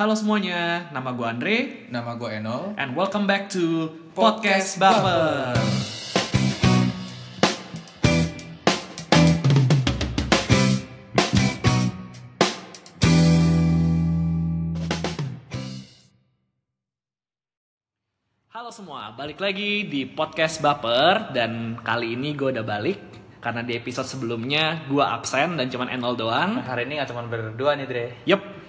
Halo semuanya, nama gue Andre Nama gue Enol. and welcome back to Podcast Podcast Baper. Halo semua, balik lagi di Podcast Baper dan kali ini gue udah balik karena di episode sebelumnya gue absen dan cuman Enol doang. Hari ini gak cuma berdua nih Dre. Yup,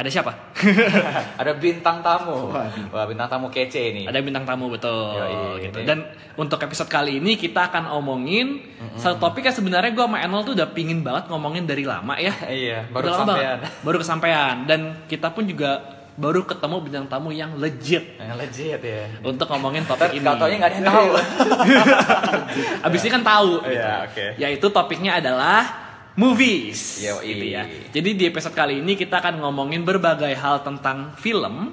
ada siapa? Ada bintang tamu. Wah bintang tamu kece ini. ada bintang tamu betul Yoi, gitu. ini. dan untuk episode kali ini kita akan omongin satu topik yang sebenarnya gue sama Enol tuh udah pingin banget ngomongin dari lama ya Iya, baru Udah lama kesampaian. banget. baru kesampaian dan kita pun juga baru ketemu bintang tamu yang legit Yang legit ya. untuk ngomongin topik ini katanya gak ada yang tahu. abis ini kan tahu Iya, gitu. oke. yaitu topiknya adalah movies Yoi. gitu ya jadi di episode kali ini kita akan ngomongin berbagai hal tentang film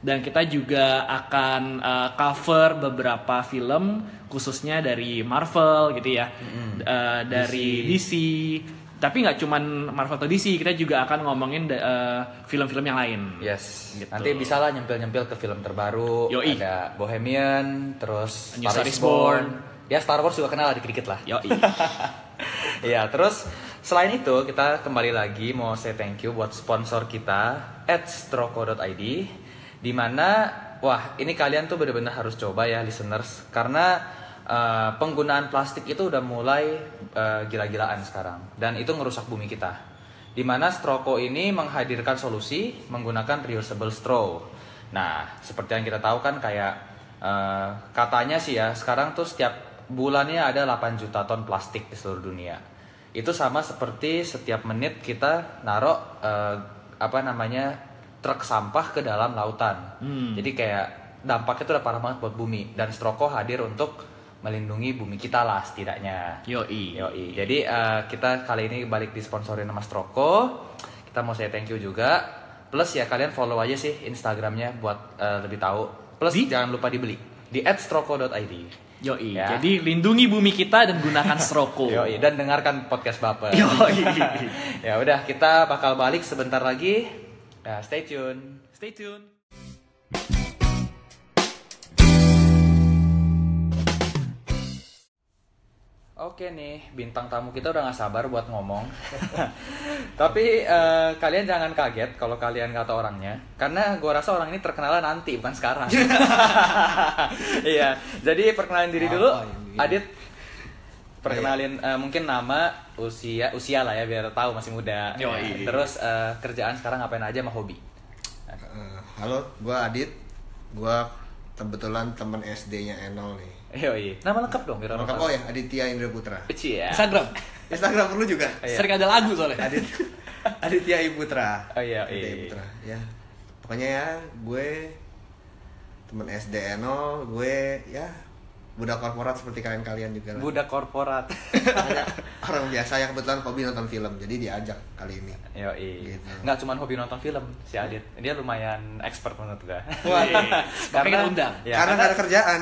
dan kita juga akan uh, cover beberapa film khususnya dari Marvel gitu ya Uh, dari DC. tapi nggak cuman Marvel atau DC kita juga akan ngomongin uh, film-film yang lain Yes. Gitu. Nanti bisa lah nyempil-nyempil ke film terbaru. Yoi. Ada Bohemian, terus New Star is Born. Ya Star Wars juga kenal lah dikit-dikit lah. Yoi. Iya, terus selain itu kita kembali lagi mau say thank you buat sponsor kita at stroko.id wah ini kalian tuh bener-bener harus coba ya listeners karena eh, penggunaan plastik itu udah mulai eh, gila-gilaan sekarang dan itu ngerusak bumi kita. Di mana Stroko ini menghadirkan solusi menggunakan reusable straw. Nah, seperti yang kita tahu kan kayak eh, katanya sih ya sekarang tuh setiap bulannya ada 8 juta ton plastik di seluruh dunia. Itu sama seperti setiap menit kita narok eh, apa namanya truk sampah ke dalam lautan. Hmm. Jadi kayak dampaknya itu udah parah banget buat bumi dan Stroko hadir untuk melindungi bumi kita lah setidaknya. Yoi. Yoi. Jadi eh, kita kali ini balik disponsorin sama Stroko. Kita mau saya thank you juga. Plus ya kalian follow aja sih Instagramnya buat eh, lebih tahu. Plus Di? jangan lupa dibeli di @stroko.id. Yoi. Ya. Jadi lindungi bumi kita dan gunakan stroko. Yoi. Dan dengarkan podcast baper. Yoi. ya udah kita bakal balik sebentar lagi. Nah, stay tune. Stay tune. Oke nih, bintang tamu kita udah gak sabar buat ngomong. Tapi eh, kalian jangan kaget kalau kalian kata orangnya, karena gua rasa orang ini terkenal nanti bukan sekarang. Iya, jadi perkenalan diri dulu? Adit. Perkenalin eh, mungkin nama, usia, usia lah ya biar tahu masih muda. Yoi. Terus eh, kerjaan sekarang ngapain aja sama hobi? Halo, gua Adit. Gua kebetulan teman SD-nya Enol nih. Yoi. Nama lengkap dong biar orang Lengkap oh ya, Aditya Indra Putra. Kecil ya. Instagram. Instagram perlu juga. Iya. Sering ada lagu soalnya. Adit Aditya Iputra. Oh iya, Aditya iya. Iputra. Ya. Pokoknya ya, gue teman SD Enol, gue ya budak korporat seperti kalian-kalian juga lah. Budak korporat. Orang biasa yang kebetulan hobi nonton film. Jadi diajak kali ini. Yoi. Gitu. Nggak cuma hobi nonton film si Adit. Dia lumayan expert menurut gua. Makanya kita undang. Ya, karena nggak ada kerjaan.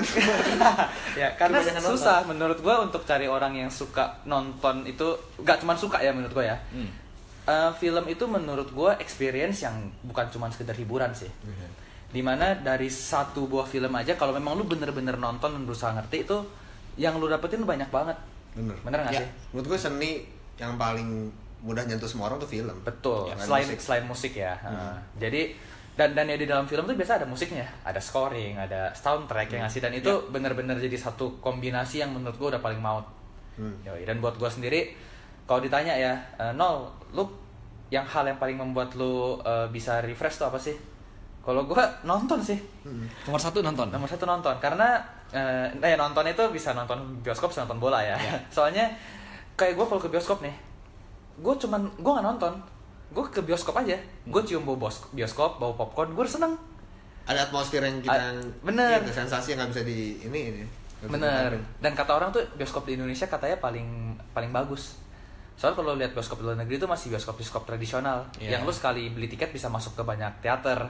ya, karena Kebanyakan nonton. susah menurut gua untuk cari orang yang suka nonton itu nggak cuma suka ya menurut gua ya. Hmm. Eh, film itu menurut gua experience yang bukan cuma sekedar hiburan sih. Di mana dari satu buah film aja kalau memang lu bener-bener nonton dan berusaha ngerti itu yang lu dapetin banyak banget. Bener. Bener nggak Ya. sih? Menurut gue seni yang paling mudah nyentuh semua orang tuh film. Betul. Ya, selain musik. selain musik ya. Nah, Jadi dan dan ya di dalam film tuh biasa ada musiknya, ada scoring, ada soundtrack yang ngasih dan itu bener-bener jadi satu kombinasi yang menurut gua udah paling maut. Hmm. Yoi, dan buat gua sendiri kalau ditanya ya, eh, nol, lu yang hal yang paling membuat lu eh, bisa refresh tuh apa sih? Kalau gua nonton sih. Nomor satu nonton. Nomor satu nonton karena eh, eh nonton itu bisa nonton bioskop, bisa nonton bola ya. Soalnya kayak gue kalau ke bioskop nih, gue cuman gue nggak nonton, gue ke bioskop aja, gue cium bau bioskop, bau popcorn, gue seneng. ada atmosfer yang kita A- bener. gitu, sensasi yang nggak bisa di ini ini Bener. Dan kata orang tuh bioskop di Indonesia katanya paling paling bagus. Soalnya kalau lihat bioskop di luar negeri itu masih bioskop-bioskop tradisional, Iya. yang lu sekali beli tiket bisa masuk ke banyak teater.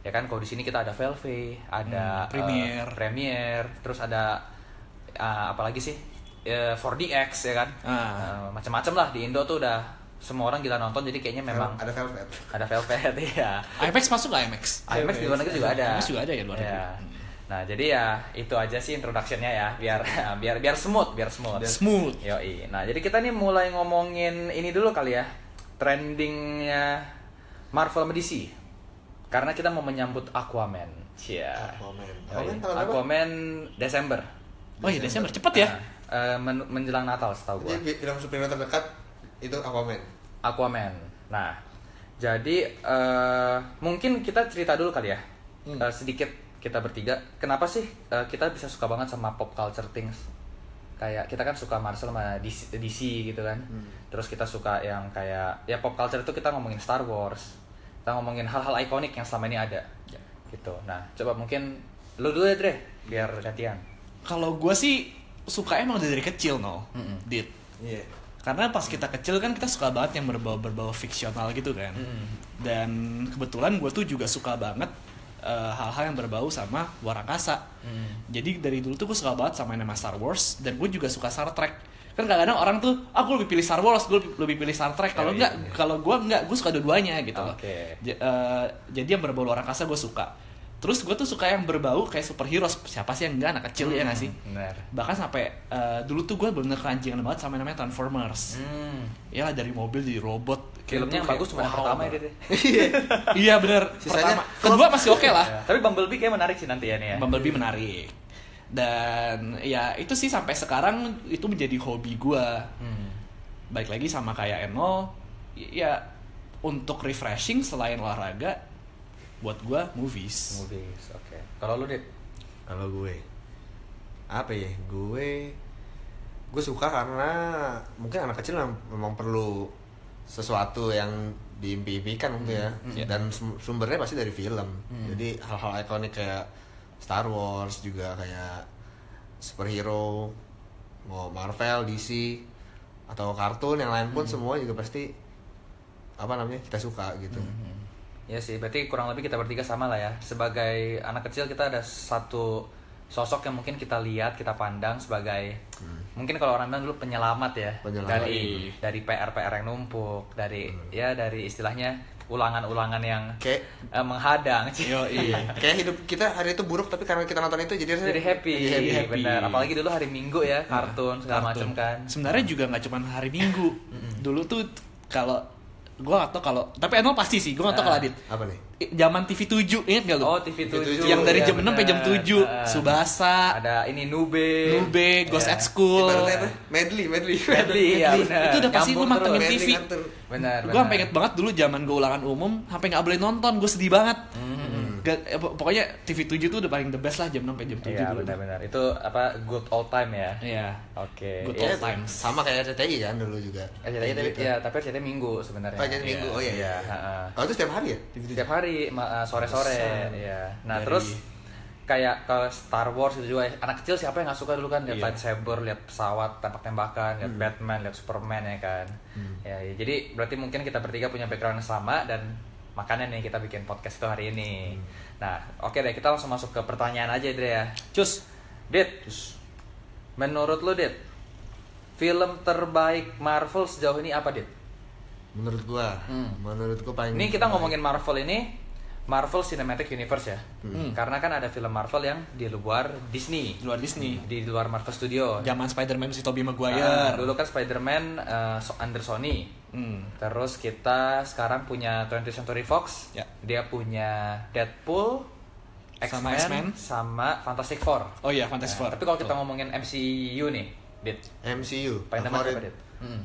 Ya kan kalau di sini kita ada Velve, ada Hmm, Premiere. eh, Premiere, terus ada eh, apa lagi sih? Eh, 4DX ya kan. Ah. Eh, macam-macam lah di Indo tuh udah semua orang gila nonton jadi kayaknya memang ada velvet. ada Velvet ya. IMAX masuk nggak IMAX? IMAX di luar negeri juga ada. IMAX juga ada ya luar negeri. Iya. Nah, jadi ya itu aja sih introduction-nya ya, biar biar biar smooth, biar smooth. Smooth. Yoi. Nah, jadi kita nih mulai ngomongin ini dulu kali ya. Trendingnya Marvel sama DC. Karena kita mau menyambut Aquaman. Cia. Aquaman. Aquaman tahun berapa? Aquaman Desember. Oh iya Desember cepet ya? Eh, men- menjelang Natal setahu gua. Jadi film superhero terdekat itu Aquaman. Aquaman. Nah, jadi eh, mungkin kita cerita dulu kali ya, Hmm. Eh, sedikit kita bertiga. Kenapa sih eh, kita bisa suka banget sama pop culture things? Kayak kita kan suka Marvel sama DC, DC gitu kan. Hmm. Terus kita suka yang kayak ya pop culture itu kita ngomongin Star Wars, kita ngomongin hal-hal ikonik yang selama ini ada. Ya. Gitu. Nah, coba mungkin lu dulu ya Dre, biar gantian. Kalau gue sih suka emang dari kecil no, Mm-mm. Dit. Iya. Karena pas kita kecil kan kita suka banget yang berbau berbau fiksional gitu kan. Mm-mm. Dan kebetulan gue tuh juga suka banget eh, hal-hal yang berbau sama luar angkasa. Mm. Jadi dari dulu tuh gue suka banget sama namanya Star Wars dan gue juga suka Star Trek. Kan kadang-kadang orang tuh, aku lebih pilih Star Wars, gue lebih, pilih Star Trek. Kalau Oh, enggak, iya. kalau gue enggak, gue suka dua-duanya gitu loh. Oke. J- eh, jadi yang berbau luar angkasa gue suka. Terus gue tuh suka yang berbau kayak superhero. Siapa sih yang enggak anak kecil ya nggak sih? Benar. Bahkan sampai eh, dulu tuh gue bener keranjingan banget sama namanya Transformers. Hmm. Ya dari mobil jadi robot. Filmnya yang bagus cuma yang wow pertama ya. Dit, ya. iya bener. Sisanya Pertama. Kedua masih oke lah. Ya, Tapi Bumblebee kayak menarik sih nanti ya nih ya. Bumblebee menarik. Dan ya itu sih sampai sekarang itu menjadi hobi gue. Hmm. Baik lagi sama kayak Eno, ya untuk refreshing selain olahraga, buat gue movies. Movies, oke. Kalau lu dit? Kalau gue apa ya? Gue gue suka karena mungkin anak kecil mem- memang perlu sesuatu yang diimpi-impikan gitu ya. Iya. Dan sum- sumbernya pasti dari film. Jadi hal-hal ikonik kayak Star Wars juga kayak superhero mau Marvel, DC atau kartun yang lain pun semua juga pasti apa namanya kita suka gitu. Ya sih, berarti kurang lebih kita bertiga sama lah ya. Sebagai anak kecil kita ada satu sosok yang mungkin kita lihat, kita pandang sebagai mungkin kalau orang bilang dulu penyelamat ya Penyelamat. dari dari PR-PR yang numpuk, dari ya dari istilahnya ulangan-ulangan yang Kayak eh, menghadang. Yo, iya. kayak hidup kita hari itu buruk tapi karena kita nonton itu jadi Jadi happy, Jadi happy. happy. benar. Apalagi dulu hari Minggu ya, kartun segala macam kan. Sebenarnya juga nggak cuma hari Minggu. Dulu tuh kalau gue gak tau kalau tapi Eno pasti sih gue gak tau kalau Ah. Adit Apa nih? Zaman TV 7 inget gak lu? Oh, TV 7. yang dari ya, jam 6 sampai jam benar. 7 Ah. Subasa Ada ini Nube. Nube Ghost Ya. at School Ibaratnya apa? Medley, medley. Medley, ya benar. itu udah pasti lu Nyambung mantengin. TV kartun. Benar, gue sampai inget banget dulu zaman gue ulangan umum sampai nggak boleh nonton gue sedih banget Hmm. Gak- eh, pok- pokoknya TV 7 tuh udah paling the best lah jam 6 sampai jam 7 Iya, benar-benar. Itu apa good old time ya. iya Oke. Good Ya, old times Sama kayak RCTI kan dulu juga. RCTI tapi Gitu. ya, tapi RCTI minggu sebenarnya. Oh, jadi Iya. minggu. Oh iya. Iya, iya. heeh. Kalau itu setiap hari ya? Setiap hari uh, sore-sore Bosan. ya. Nah, Dari- terus kayak ke Star Wars itu juga anak kecil siapa yang nggak suka dulu kan lihat Iya. lightsaber, lihat pesawat tembak-tembakan, lihat Hmm. Batman, lihat Superman ya kan. Ya, ya, jadi berarti mungkin kita bertiga punya background yang sama dan makanya nih kita bikin podcast itu hari ini. Hmm. Nah, oke deh kita langsung masuk ke pertanyaan aja Dre ya. cus Dit, menurut lu Dit, film terbaik Marvel sejauh ini apa Dit? Menurut gua, Hmm. menurut gua paling Ini kita ngomongin Marvel ini Marvel Cinematic Universe ya. Hmm. Karena kan ada film Marvel yang di luar Disney, di luar Disney di luar Marvel Studio. zaman Spider-Man si Tobey Maguire dulu kan Spider-Man so- under Sony. Hmm. Terus kita sekarang punya 20th Century Fox. Ya. Dia punya Deadpool, Sama X-Men, X-Men. sama Fantastic Four. oh iya Fantastic Nah, Four tapi kalau kita ngomongin MCU nih, Dit, MCU. paling Favorit, apa Dit? Hmm.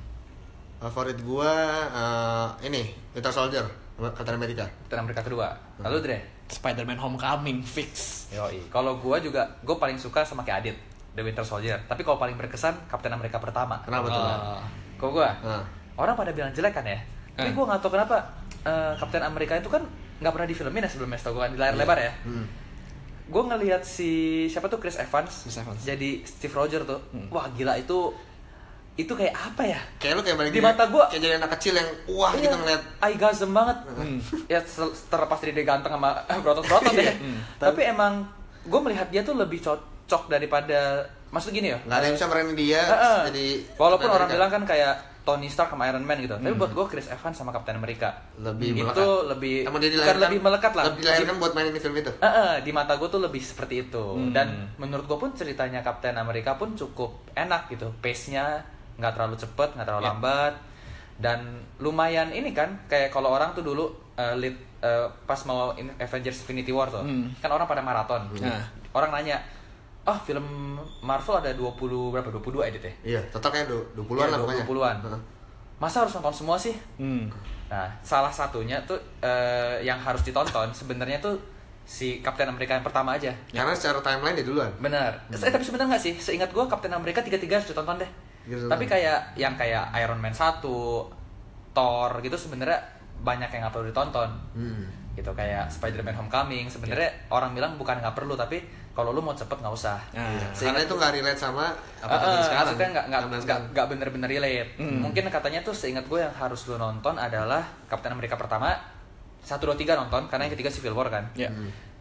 favorit gua eh, ini Winter Soldier, Captain America. Captain Amerika kedua. Lalu Dre? Spider-Man Homecoming fix Yoi. Kalau gua juga, gue paling suka sama kayak Adit, The Winter Soldier. Tapi kalau paling berkesan, Captain Amerika pertama. Kenapa tuh? Ah. Kalau gua, Nah, orang pada bilang jelek kan ya. Tapi Eh. gua nggak tahu kenapa eh, Captain Amerika itu kan nggak pernah difilmin ya sebelumnya, setahu gua kan di layar lebar ya. hmm. Gue ngelihat si siapa tuh Chris Evans, Chris Evans. jadi Steve Rogers tuh. Hmm. Wah gila itu itu kayak apa ya? Kayak lu kayak balik Di mata gua- kayak jadi anak kecil yang wah Iya, gitu ngeliat eye gasm banget. Hmm. Ya terlepas dari dia ganteng sama berotot-berotot ya. Hmm. Tapi emang gue melihat dia tuh lebih cocok daripada maksud gini ya. nggak ada yang bisa meranin dia Heeh. jadi Walaupun orang bilang kan kayak Tony Stark sama Iron Man gitu. Tapi buat gue Chris Evans sama Captain America Lebih itu melekat. lebih Emang dia bukan lebih melekat lah. Lebih dilahirkan buat mainin di film itu. Eh, eh, di mata gue tuh lebih seperti itu dan menurut gue pun ceritanya Captain America pun cukup enak gitu pace-nya nggak terlalu cepet nggak terlalu lambat dan lumayan ini kan kayak kalau orang tuh dulu eh, lead eh, pas mau Avengers Infinity War tuh Hmm. kan orang pada maraton Nah. orang nanya ah film Marvel ada 20 berapa 22 edit ya Iya, total kayak 20-an lah pokoknya. 20-an Heeh. masa harus nonton semua sih Hmm. Nah, salah satunya tuh eh, yang harus ditonton sebenarnya tuh si Captain America yang pertama aja. Karena secara timeline dia duluan. Benar. Eh, tapi sebenarnya nggak sih? Seingat gue Captain America tiga-tiga harus ditonton deh. Gitu. Tapi kayak yang kayak Iron Man 1, Thor gitu sebenarnya banyak yang nggak perlu ditonton. Hmm. Gitu kayak Spider-Man Homecoming sebenarnya orang bilang bukan nggak perlu tapi kalau lu mau cepet nggak usah. Nah, Iya. Seingat- Karena itu nggak relate sama apa eh, sekarang. maksudnya nggak nggak nggak bener-bener relate. Hmm. Mungkin katanya tuh seingat gue yang harus lu nonton adalah Captain America pertama satu dua tiga nonton karena yang ketiga Civil War kan. Ya.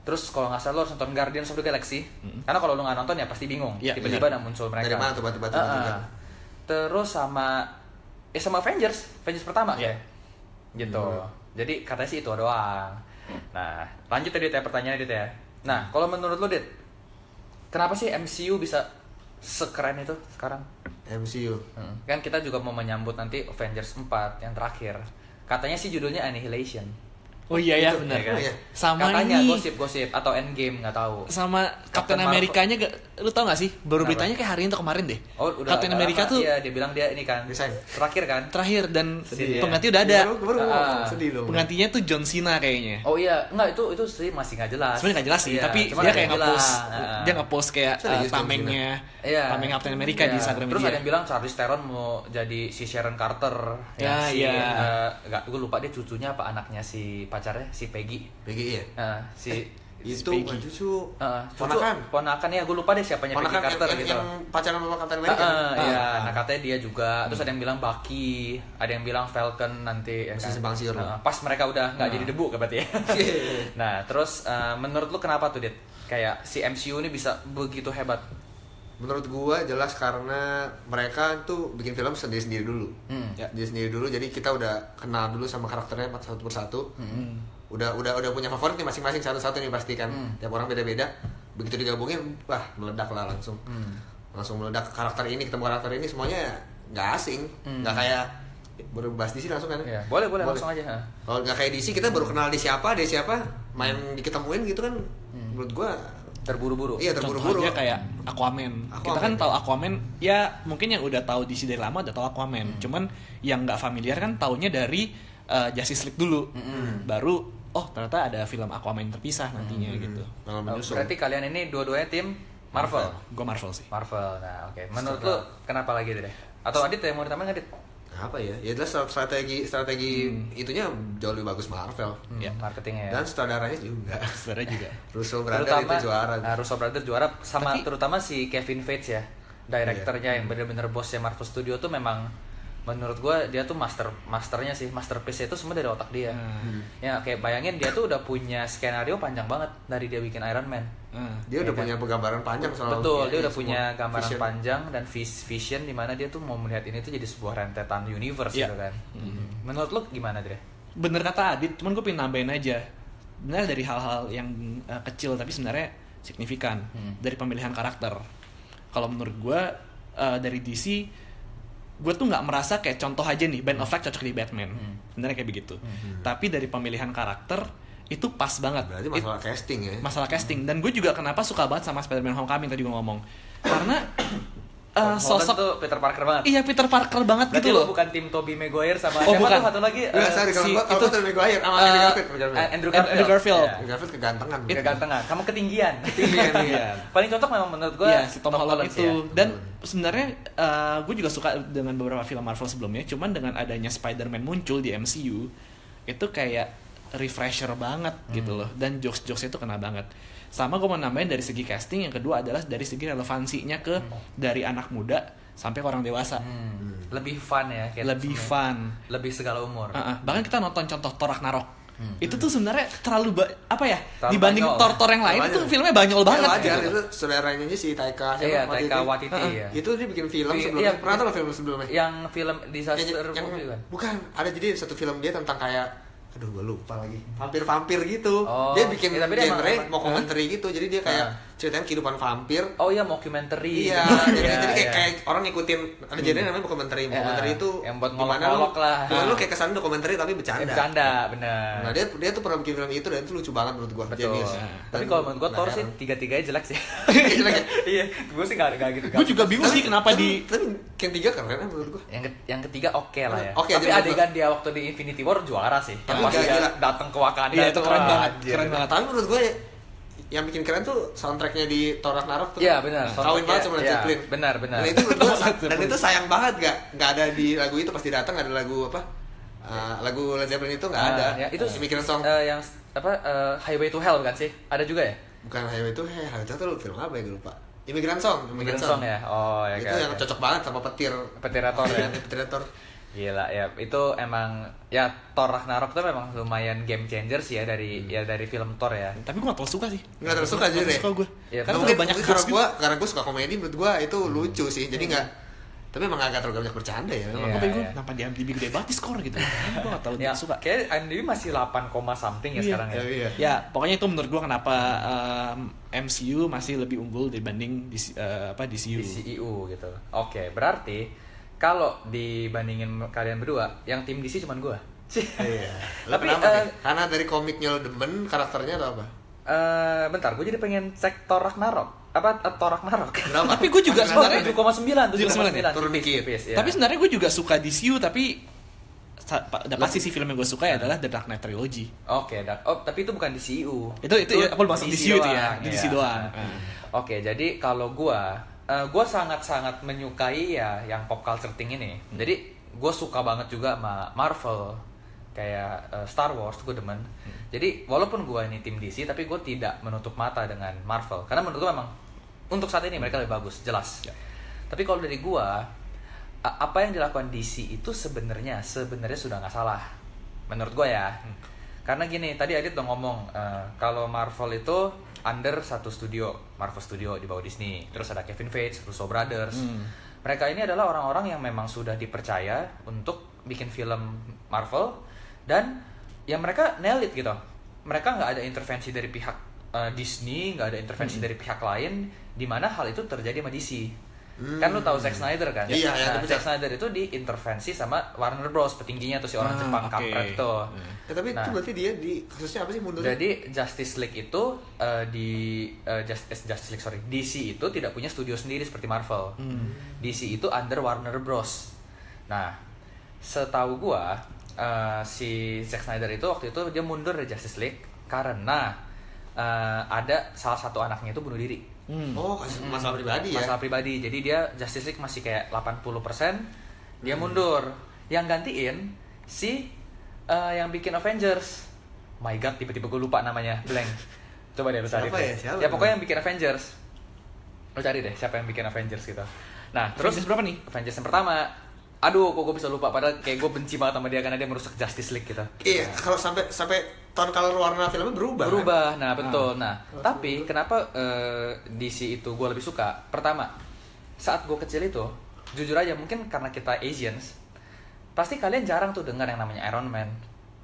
Terus kalau nggak salah lu harus nonton Guardians of the Galaxy. Karena kalau lu nggak nonton ya pasti bingung. Iya, Tiba-tiba ada muncul mereka. Dari mana tuh batu-batu eh. Terus sama eh sama Avengers, Avengers pertama Iya. Gitu. Iya. Jadi katanya sih itu doang. Nah, lanjut tadi ya pertanyaannya Dit ya. Nah, kalau menurut lu Dit, kenapa sih MCU bisa sekeren itu sekarang? MCU. Hmm. Kan kita juga mau menyambut nanti Avengers 4 yang terakhir. Katanya sih judulnya Annihilation. Oh iya ya benar. ya kan? Iya. Sama Katanya nih. gosip-gosip atau Endgame nggak tahu. sama Captain Captain. Amerikanya gak, lu tau gak sih baru Kenapa? beritanya kayak hari ini atau kemarin deh Oh, udah Captain America tuh Iya, dia bilang dia ini kan. Desain. Terakhir kan? terakhir dan Sedih ya. pengganti udah ada Baru, baru Ah. sedih dong. penggantinya tuh John Cena kayaknya Oh iya, enggak itu itu sih masih nggak jelas. sebenarnya gak jelas sih Iya, tapi cuma dia kayak nge-post Heeh. dia nge-post kayak Serius, uh, John tamengnya Iya. tameng Captain America di Iya. Instagram Terus dia ada yang bilang Charlize Theron mau jadi si Sharon Carter. Ya, si, iya. eh, nggak, gue lupa dia cucunya apa anaknya si pacarnya si Peggy. PGI ya? Eh, si Itu Peggy. cucu. eh, cucu- Ponakan. Ponakan ya, gue lupa deh siapanya Peggy Ponakan yang, Carter yang, gitu. yang pacaran sama Captain Ah, America. ah, iya, Ah. nah katanya dia juga. Terus ada yang bilang Bucky, ada yang bilang Falcon nanti ya Masih kan. siur. Nah, pas mereka udah nggak jadi debu berarti ya. Iya. nah, terus eh, menurut lu kenapa tuh, Dit? Kayak si MCU ini bisa begitu hebat? Menurut gua jelas karena mereka tuh bikin film sendiri-sendiri dulu. Hmm. Ya. Dia sendiri dulu jadi kita udah kenal dulu sama karakternya satu persatu. Hmm. Udah udah udah punya favorit nih masing-masing satu-satu nih pasti kan. Hmm. Tiap orang beda-beda. Begitu digabungin, wah meledak lah langsung. Hmm. Langsung meledak karakter ini ketemu karakter ini semuanya nggak asing, Hmm. nggak kayak baru bahas DC langsung kan. Ya, boleh, boleh, langsung aja. Kalau nggak kayak DC kita baru kenal di siapa, dia siapa, main diketemuin gitu kan. Hmm. Menurut gua Terburu-buru. iya terburu-buru. Contohnya kayak Aquaman. Kita Aquaman. kan tahu Aquaman, ya mungkin yang udah tahu DC dari lama udah tahu Aquaman. Hmm. Cuman yang nggak familiar kan taunya dari uh, Justice League dulu. Hmm. Baru oh ternyata ada film Aquaman terpisah nantinya Hmm. gitu. Malah menyusul. berarti kalian ini dua-duanya tim Marvel. Gue Marvel sih. Marvel. Nah, oke. Menurut lu kenapa lagi deh? Atau Adit yang mau ditambahin Adit? Apa ya ya jelas strategi strategi Hmm. itunya jauh lebih bagus Marvel Hmm, Ya. marketingnya ya. dan sutradaranya juga Sebenarnya juga. Russo Brother itu juara Nah, Russo Brothers juara sama Tapi- terutama si Kevin Feige ya direkturnya Iya. yang bener-bener bosnya Marvel Studio tuh memang menurut gua dia tuh master masternya sih masterpiece itu semua dari otak dia Hmm. ya kayak bayangin dia tuh udah punya skenario panjang banget dari dia bikin Iron Man Nah, dia Iya udah kan? punya gambaran panjang soal betul dia ya, udah punya gambaran vision. panjang dan vis- vision di mana dia tuh mau melihat ini tuh jadi sebuah rentetan universe Iya. gitu kan menurut lu gimana Dre? bener kata Adit, cuman gue pengen nambahin aja. Benar dari hal-hal yang uh, kecil tapi sebenarnya signifikan Hmm. dari pemilihan karakter. Kalau menurut gue uh, dari DC, gue tuh nggak merasa kayak contoh aja nih Ben Affleck cocok di Batman, Hmm. sebenarnya kayak begitu. Tapi dari pemilihan karakter itu pas banget. berarti It- masalah casting ya masalah casting dan gue juga kenapa suka banget sama Spider-Man Homecoming tadi gue ngomong karena uh, sosok tuh Peter Parker banget iya Peter Parker banget Berarti gitu loh bukan tim Tobey Maguire sama Oh, siapa bukan. tuh satu lagi Enggak, eh, sorry kalau si- gua kalau itu- Tobey Maguire sama eh, Andrew Garfield Eh, Maguire. Andrew Andrew Garfield. Garfield. Iya. Andrew Garfield kegantengan Kegantengan. Kamu ketinggian. Ketinggian, iya. Paling cocok memang menurut gue Iya, si Tom Holland itu ya. dan sebenarnya gue juga suka dengan beberapa film Marvel sebelumnya cuman dengan adanya Spider-Man muncul di MCU itu kayak refresher banget gitu loh dan jokes-jokesnya itu kena banget sama gue mau nambahin dari segi casting yang kedua adalah dari segi relevansinya ke dari anak muda sampai ke orang dewasa Hmm. Lebih fun ya. kayak lebih fun Lebih segala umur. Ah, ah. bahkan kita nonton contoh Thor Ragnarok itu tuh sebenarnya terlalu ba- apa ya Terlalu dibanding. Thor-Thor yang lain Terlalu itu filmnya banyol banget Ya, wajar gitu. itu saudaranya si Taika siapa? Iya. Taika Waititi, Heeh. iya. Itu dia bikin film Iya, sebelumnya. iya. Pernah nonton film sebelumnya? Yang film Yang- disaster yang- movie kan? bukan ada jadi satu film dia tentang kayak aduh gue lupa lagi vampir-vampir gitu Oh, dia bikin tapi dia genre emang- mau komentari gitu jadi dia kayak Ah. ceritain kehidupan vampir Oh iya, mockumentary. Iya, jadi, iya, jadi kayak, iya. kayak orang ngikutin ada genre namanya dokumenter. Dokumenter Ya, itu yang buat gimana lu, lah. gimana lu kayak kesan dokumenter tapi bercanda. bercanda, benar. Nah dia dia tuh pernah bikin film itu dan itu lucu banget menurut gua. Betul. Genius. Tapi kalau menurut gua Thor nah, sih tiga-tiganya jelek sih. Jelek ya? Iya, gua sih gak, gak gitu. Gue juga bingung sih kenapa di tapi yang tiga keren ya menurut gua. yang, yang ketiga oke lah ya. Oke, Tapi adegan dia waktu di Infinity War juara sih. Yang Tapi pas gila, datang ke Wakanda Iya, itu keren banget, anjir. keren banget. Tapi menurut gue yang bikin keren tuh soundtracknya di Thor Ragnarok tuh. Iya, benar. Kawin banget sama Led Iya, Zeppelin. benar, benar. Dan itu dan itu sayang banget gak nggak ada di lagu itu pasti datang ada lagu apa? Uh, lagu Led Zeppelin itu nggak Ah, ada. Ya, itu bikin song eh, yang apa eh, Highway to Hell bukan sih? Ada juga ya? bukan Highway itu, hey, Highway itu tuh film apa ya gue lupa. Immigrant Song, Immigrant Song ya. Oh ya itu kan. yang cocok banget sama petir. Petirator ya. Petirator. Gila ya, itu emang ya Thor Ragnarok tuh memang lumayan game changer sih ya dari ya dari film Thor ya. tapi gue gak terlalu suka sih Nggak terlalu suka Nggak aja suka gue Iya, karena mungkin, banyak karena jokes gue karena gue suka komedi menurut gue itu lucu sih jadi nggak tapi emang agak terlalu banyak bercanda ya memang. Apa gue kenapa di IMDb gede banget di skor gitu Gue gak terlalu Ya, suka kayak IMDb masih 8, something ya Iya, sekarang ya. Ya, iya. Ya, pokoknya itu menurut gua kenapa um, MCU masih lebih unggul dibanding DC, uh, apa DCU. di CEU gitu. Oke, berarti kalau dibandingin kalian berdua, yang tim DC cuman gua. Iya. Lo Tapi kenapa nih? karena dari komiknya lo demen karakternya atau apa? eh, bentar, gue jadi pengen cek Thor Ragnarok. Apa eh, Thor Ragnarok? Kenapa? Tapi gue juga sebenarnya 7,9, 7,9 ya? Turun dikit. tipis, ya. Tapi sebenarnya gue juga suka DCU tapi udah pasti sih film yang gue suka ya adalah The Dark Knight Trilogy. Oke, Dak. Oh, tapi itu bukan di CEU. Itu- itu ya, apa masuk DCU itu ya? Di DC iya. doang. Oke, jadi kalau gua eh, gua sangat-sangat menyukai ya yang pop culture thing ini. Hmm. Jadi gua suka banget juga sama Marvel kayak eh, Star Wars gue demen. Hmm. Jadi walaupun gua ini tim DC tapi gue tidak menutup mata dengan Marvel karena menurut gua memang untuk saat ini mereka lebih bagus, jelas. Ya. Tapi kalau dari gua a- apa yang dilakukan DC itu sebenarnya sebenarnya sudah nggak salah menurut gue ya Hmm. Karena gini tadi Adit udah ngomong eh, kalau Marvel itu under satu studio Marvel Studio di bawah Disney terus ada Kevin Feige Russo Brothers Hmm. mereka ini adalah orang-orang yang memang sudah dipercaya untuk bikin film Marvel dan yang mereka nail it gitu mereka nggak ada intervensi dari pihak eh, Disney nggak ada intervensi Hmm. dari pihak lain di mana hal itu terjadi sama DC kan lu tahu Zack Snyder kan Iya, iya, nah, itu Zack. Snyder itu diintervensi sama Warner Bros petingginya tuh si orang Ah, Jepang oke. kampret tuh Ya, tapi Nah. itu berarti dia di kasusnya apa sih mundurnya? jadi Justice League itu eh, di Just- eh, Justice League sorry DC itu tidak punya studio sendiri seperti Marvel. DC itu under Warner Bros. Nah, setahu gua eh, si Zack Snyder itu waktu itu dia mundur dari Justice League karena eh, ada salah satu anaknya itu bunuh diri. Hmm. oh, kasus masalah pribadi ya. Masalah pribadi. Jadi dia Justice League masih kayak 80%, dia mundur. Yang gantiin si eh, yang bikin Avengers. My god, tiba-tiba gue lupa namanya, blank. Coba deh lu cari. Siapa deh. ya? Siapa? ya pokoknya yang bikin Avengers. Lu cari deh siapa yang bikin Avengers gitu. Nah, terus Avengers berapa nih? Avengers yang pertama. Aduh, kok gue bisa lupa padahal kayak gue benci banget sama dia karena dia merusak Justice League gitu. Iya, kalau sampai sampai tahun color warna filmnya berubah. kan? berubah nah betul. Nah tapi kenapa eh, DC itu gue lebih suka? Pertama saat gue kecil itu jujur aja mungkin karena kita Asians pasti kalian jarang tuh dengar yang namanya Iron Man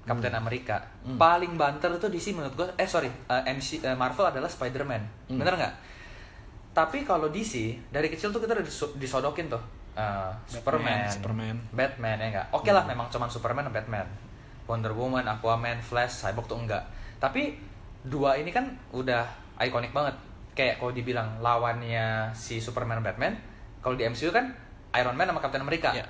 Captain America. Paling banter itu DC menurut gue eh sorry eh, MC eh, Marvel adalah Spider-Man. Bener nggak? Tapi kalau DC dari kecil tuh kita udah diso- disodokin tuh eh, Superman, Superman. Batman ya enggak. Oke lah memang cuman Superman dan Batman. Wonder Woman, Aquaman, Flash, Cyborg tuh enggak. Tapi dua ini kan udah ikonik banget. Kayak kalau dibilang lawannya si Superman Batman, kalau di MCU kan Iron Man sama Captain America. Iya.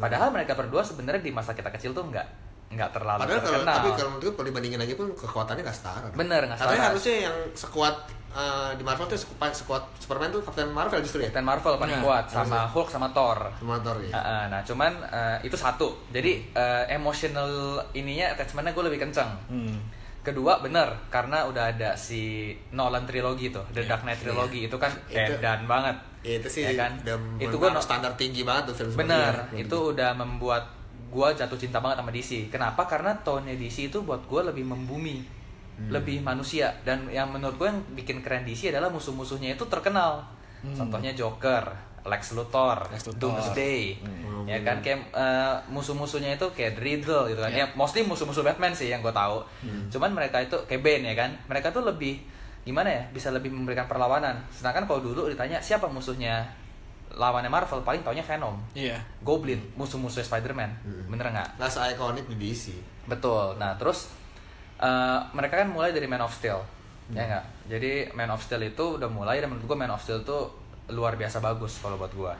Padahal mereka berdua sebenarnya di masa kita kecil tuh enggak enggak terlalu Padahal kalau terkenal. tapi kalau menurut kalau dibandingin lagi pun kekuatannya nggak setara. Bener, nggak setara. harusnya yang sekuat eh, di Marvel tuh sekuat, sekuat Superman tuh Captain Marvel justru ya. Captain Marvel paling Iya, kuat sama Hulk sama Thor. Motor ya. Ah, ah, nah, cuman eh, itu satu. Jadi eh, emotional ininya attachmentnya gue lebih kenceng. Hmm. Kedua bener karena udah ada si Nolan trilogi tuh, The Dark Knight trilogi itu kan Itu- edan banget. Ya, itu sih Ya kan? Itu gue no- standar tinggi banget tuh film Bener, itu udah membuat gue jatuh cinta banget sama DC. Kenapa? Karena tone DC itu buat gue lebih membumi, Hmm. lebih manusia. Dan yang menurut gue yang bikin keren DC adalah musuh-musuhnya itu terkenal. Contohnya Joker, Lex Luthor, Hmm. Lex Luthor. Doomsday, Hmm. ya kan kayak eh, musuh-musuhnya itu kayak Riddle gitu kan. Ya, mostly musuh-musuh Batman sih yang gue tahu. Hmm. Cuman mereka itu kayak Bane ya kan. Mereka tuh lebih gimana ya? Bisa lebih memberikan perlawanan. Sedangkan kalau dulu ditanya siapa musuhnya lawannya Marvel paling taunya Venom. Iya. Goblin, musuh-musuh Spider-Man. Hmm. Bener nggak? Last iconic di DC. Betul. Nah, terus eh, mereka kan mulai dari Man of Steel. Ya nggak? Jadi Man of Steel itu udah mulai dan menurut gua Man of Steel tuh luar biasa bagus kalau buat gua.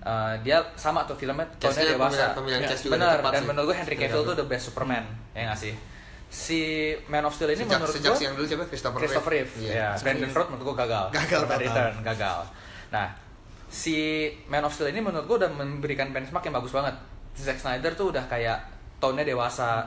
Eh, dia sama tuh filmnya tone dewasa. pemilihan- pemilihan Ya, cast juga Bener, dan sih. menurut gua Henry Cavill Iya. tuh the best Superman. Ya nggak sih? Si Man of Steel ini Sejak, menurut sejak gua si yang dulu siapa? Christopher, Christopher Reeve. Iya. Ya, Brandon Road menurut gua gagal. Gagal. Return gagal. Nah, si Man of Steel ini menurut gua udah memberikan benchmark yang bagus banget. Zack Snyder tuh udah kayak tone-nya dewasa.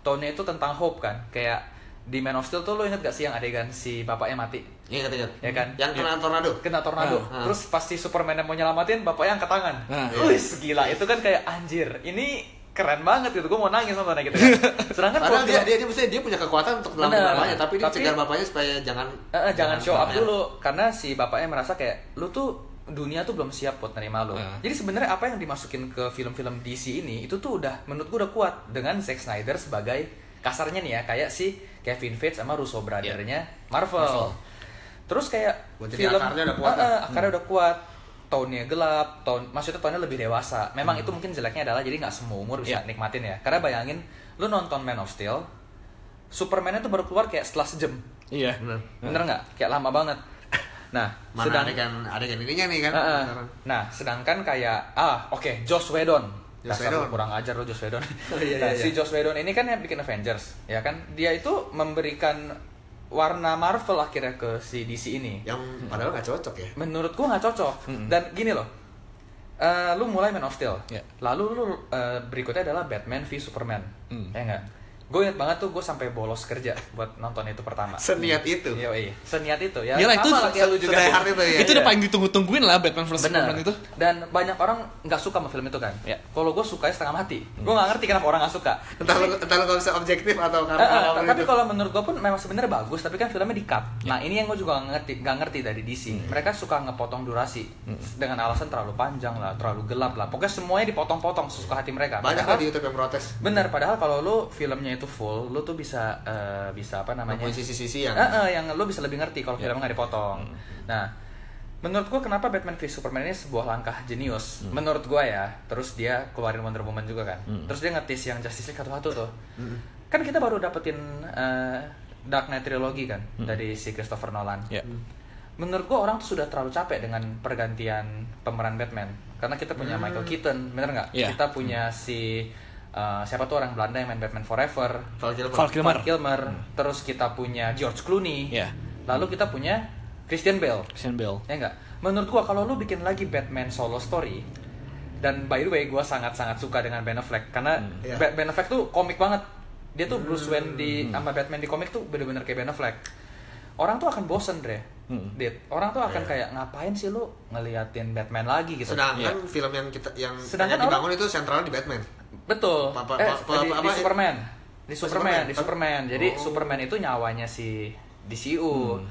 Tone-nya itu tentang hope kan. Kayak di Man of Steel tuh lo inget gak sih yang adegan si bapaknya mati? Iya ingat ingat. Ya kan? Yang kena tornado. Kena tornado. Ah, ah. Terus pasti Superman yang mau nyelamatin, bapaknya angkat tangan. Ah, iya. Gila. Itu kan kayak anjir. Ini keren banget gitu. Gue mau nangis nontonnya gitu kan. Sedangkan Padahal kalau dia, dia, dia, maksudnya dia punya kekuatan untuk melawan bapaknya, tapi dia Tapi- cegah bapaknya supaya jangan Eh, eh, jangan show up bapaknya. dulu karena si bapaknya merasa kayak lu tuh dunia tuh belum siap buat nerima lu. Ah. Jadi sebenarnya apa yang dimasukin ke film-film DC ini itu tuh udah menurut gua udah kuat dengan Zack Snyder sebagai kasarnya nih ya kayak si Kevin Feige sama Russo brothernya Marvel. Marvel. Terus kayak Buat jadi akarnya udah kuat lah. eh, akarnya udah kuat. Tone-nya gelap, tone maksudnya tone-nya lebih dewasa. Memang itu mungkin jeleknya adalah jadi nggak semua umur bisa Iya. nikmatin ya. Karena bayangin lu nonton Man of Steel, Superman itu baru keluar kayak setelah sejam. Iya. Bener. Bener nggak? Kayak lama banget. Nah, Mana sedang, adegan adegan ininya nih kan? Sekarang. nah, sedangkan kayak ah, oke, Joss Whedon. Joss Dasar lu Whedon. kurang ajar lo Joss Whedon. Oh, iya, nah, iya, si iya. Joss Whedon ini kan yang bikin Avengers, ya kan? Dia itu memberikan warna Marvel akhirnya ke si DC ini. Yang padahal nggak cocok ya. Menurut gua nggak cocok. Dan gini loh. eh, lu mulai Man of Steel. Ya. Lalu lu eh, berikutnya adalah Batman v Superman. Hmm. Ya enggak? Gue inget banget tuh gue sampai bolos kerja buat nonton itu pertama. Seniat itu. Iya, iya. Seniat itu ya. Iyalah, itu sama lah kayak lu juga. itu ya. itu udah paling ditunggu-tungguin lah Batman vs. Superman itu. Dan banyak orang nggak suka sama film itu kan. Ya. Kalau gue sukanya setengah mati. Gue nggak ngerti kenapa orang nggak suka. Entah lu entah lu kalau bisa objektif atau karena Eh, eh, tapi kalau menurut gue pun memang sebenarnya bagus, tapi kan filmnya di cut. Nah ini yang gue juga nggak ngerti, nggak ngerti dari DC. Mereka suka ngepotong durasi dengan alasan terlalu panjang lah, terlalu gelap lah. Pokoknya semuanya dipotong-potong sesuka hati mereka. banyak Padahal- di YouTube yang protes. Bener, padahal kalau lu filmnya itu full, lu tuh bisa eh, bisa apa namanya? Sisi-sisi yang Eh, eh, yang lu bisa lebih ngerti kalau Ya. filmnya nggak dipotong. Nah, menurut gua kenapa Batman v Superman ini sebuah langkah jenius? Menurut gua ya. Terus dia keluarin Wonder Woman juga kan. Terus dia ngetis yang Justice League satu-satu tuh. Kan kita baru dapetin eh, Dark Knight Trilogy kan dari si Christopher Nolan. Ya. Menurut gua orang tuh sudah terlalu capek dengan pergantian pemeran Batman. Karena kita punya Michael Keaton, bener nggak? Iya. Kita punya si eh, siapa tuh orang Belanda yang main Batman Forever. Val Kilmer. Val Kilmer. Val Kilmer. Terus kita punya George Clooney. Iya. Lalu kita punya Christian Bale. Christian Bale. Ya enggak? Menurut gua kalau lu bikin lagi Batman solo story dan by the way gua sangat-sangat suka dengan Ben Affleck karena Iya. Ba- Ben Affleck tuh komik banget. Dia tuh Bruce Wayne di sama Batman di komik tuh bener-bener kayak Ben Affleck. Orang tuh akan bosen, Dre. Hmm. Dit. Orang tuh akan Iya. kayak ngapain sih lu ngeliatin Batman lagi gitu. Sedangkan film yang kita yang Sedangkan yang dibangun itu sentralnya di Batman. Betul. Pa- pa- eh, pa- pa- di, apa- di apa- Superman. Di Oh, Superman, Superman. di Superman. Jadi Oh. Superman itu nyawanya si DCU. Hmm.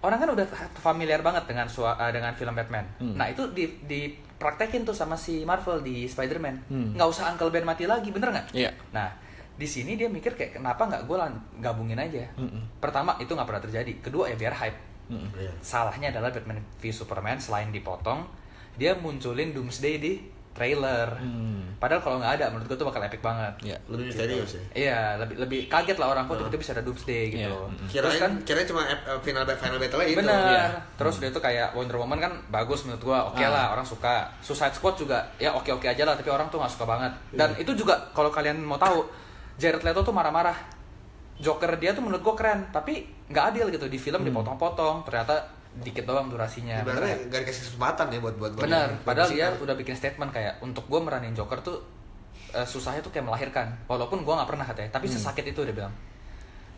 Orang kan udah familiar banget dengan sua- eh, dengan film Batman. Hmm. Nah, itu di dipraktekin tuh sama si Marvel di Spider-Man. Hmm. Nggak usah Uncle Ben mati lagi, bener nggak? Iya. Nah, di sini dia mikir kayak kenapa nggak gue gabungin aja. Mm-mm. Pertama, itu nggak pernah terjadi. Kedua, ya biar hype. Iya. Salahnya adalah Batman v Superman selain dipotong, dia munculin Doomsday di trailer. Hmm. Padahal kalau nggak ada, menurut gue tuh bakal epic banget. Iya. Lebih misterius ya. Iya, lebih lebih kaget lah orang kok tiba-tiba bisa ada Doomsday gitu. Iya, mm-mm. Terus Kirain kan kirain cuma eh, final final battle itu. bener. Iya. Terus dia tuh kayak Wonder Woman kan bagus menurut gua. Oke Ah. lah, orang suka. Suicide Squad juga ya oke-oke aja lah, tapi orang tuh nggak suka banget. Dan itu juga kalau kalian mau tahu, Jared Leto tuh marah-marah. Joker dia tuh menurut gua keren, tapi nggak adil gitu di film dipotong-potong. Ternyata dikit doang durasinya. Ibaratnya Bener. gak dikasih kesempatan ya buat buat Bener, buat padahal dia udah bikin statement kayak untuk gue meranin Joker tuh eh, susahnya tuh kayak melahirkan. Walaupun gue nggak pernah katanya, tapi sesakit itu dia bilang.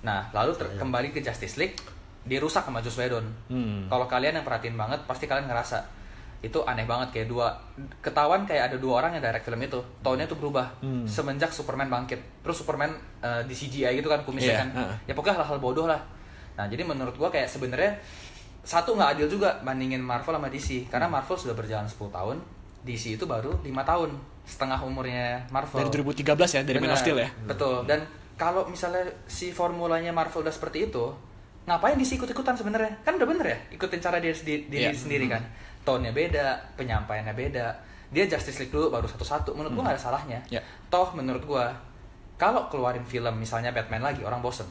Nah, lalu ter- kembali ke Justice League, dia rusak sama Joss Whedon. Hmm. Kalau kalian yang perhatiin banget, pasti kalian ngerasa itu aneh banget kayak dua ketahuan kayak ada dua orang yang direct film itu tone-nya tuh berubah Hmm. semenjak Superman bangkit terus Superman eh, di CGI gitu kan kumisnya Iya, kan heeh. ya pokoknya hal-hal bodoh lah nah jadi menurut gua kayak sebenarnya satu nggak adil juga bandingin Marvel sama DC karena Hmm. Marvel sudah berjalan 10 tahun DC itu baru lima tahun setengah umurnya Marvel Dari 2013 ya, dari Man of Steel ya. Betul. Dan kalau misalnya si formulanya Marvel udah seperti itu, ngapain DC ikut-ikutan sebenarnya? Kan udah bener ya, ikutin cara dia Iya. sendiri kan. Tone-nya beda, penyampaiannya beda. Dia Justice League dulu baru satu-satu. Menurut gua nggak ada salahnya. Ya. Toh menurut gua kalau keluarin film misalnya Batman lagi orang bosen.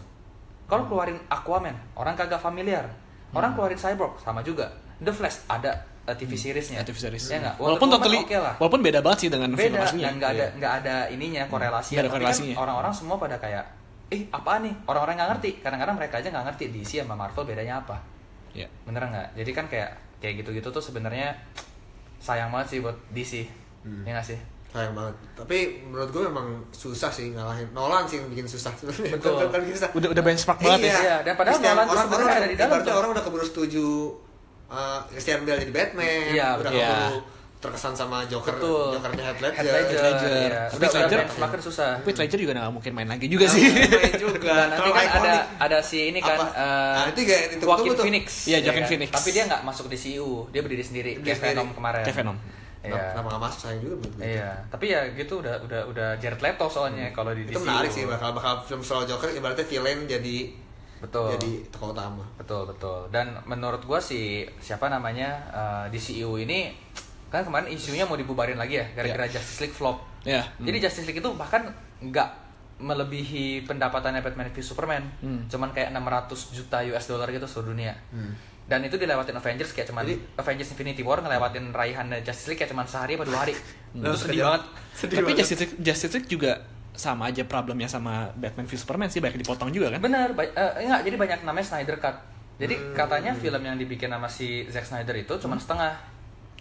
Kalau keluarin Aquaman, orang kagak familiar. Orang keluarin Cyborg sama juga. The Flash ada uh, TV seriesnya. TV series. Ya nggak? Walaupun totally, oke lah walaupun beda banget sih dengan film beda aslinya. dan nggak ada Iya. nggak ada ininya korelasi Nggak ada Tapi kan korelasinya. orang-orang semua pada kayak eh apa nih orang-orang nggak ngerti kadang-kadang mereka aja nggak ngerti DC sama Marvel bedanya apa Iya. bener nggak jadi kan kayak kayak gitu-gitu tuh sebenarnya sayang banget sih buat DC Hmm. ya nggak sih sayang banget tapi menurut gue memang susah sih ngalahin Nolan sih yang bikin susah Betul. Bikin susah Udah udah benchmark banget ya. Iya, dan padahal Christian- Nolan orang, orang ada di dalam tuh. orang udah keburu setuju uh, Christian Bale jadi Batman Iya, udah betul. keburu terkesan sama Joker betul Jokernya Heath Ledger, Heath Ledger, Ledger. iya. Tapi udah Ledger- benchmarknya susah Tapi Ledger juga nggak mungkin main lagi juga sih. main juga nanti kan ada iconic. ada si ini kan Apa? eh, Nah, itu yang ditunggu-tunggu Joaquin tuh. Phoenix Iya, ya Joaquin kan? Phoenix. tapi dia nggak masuk di CU dia berdiri sendiri kayak Venom kemarin Kayak Venom. Iya. Kenapa nggak masuk sayang juga gue. Iya, tapi ya gitu udah udah udah Jared Leto soalnya kalau di itu menarik sih bakal bakal film soal Joker ibaratnya villain jadi Betul. jadi tokoh utama Betul betul. Dan menurut gua si siapa namanya eh, DCU ini kan kemarin isunya mau dibubarin lagi ya gara-gara Justice League flop. Ya. Jadi Justice League itu bahkan nggak melebihi pendapatannya Batman v Superman. Hmm. Cuman kayak 600 juta US dollar gitu seluruh dunia. Hmm. Dan itu dilewatin Avengers kayak cuman Jadi- Avengers Infinity War ngelewatin raihan Justice League kayak cuman sehari apa dua hari. Hmm. Itu sedih banget. sedih Tapi banget. Justice League, Justice League juga sama aja problemnya sama Batman v Superman sih banyak dipotong juga kan. Bener, ba- eh, enggak, jadi banyak namanya Snyder Cut. Jadi Hmm. katanya film yang dibikin sama si Zack Snyder itu cuma setengah.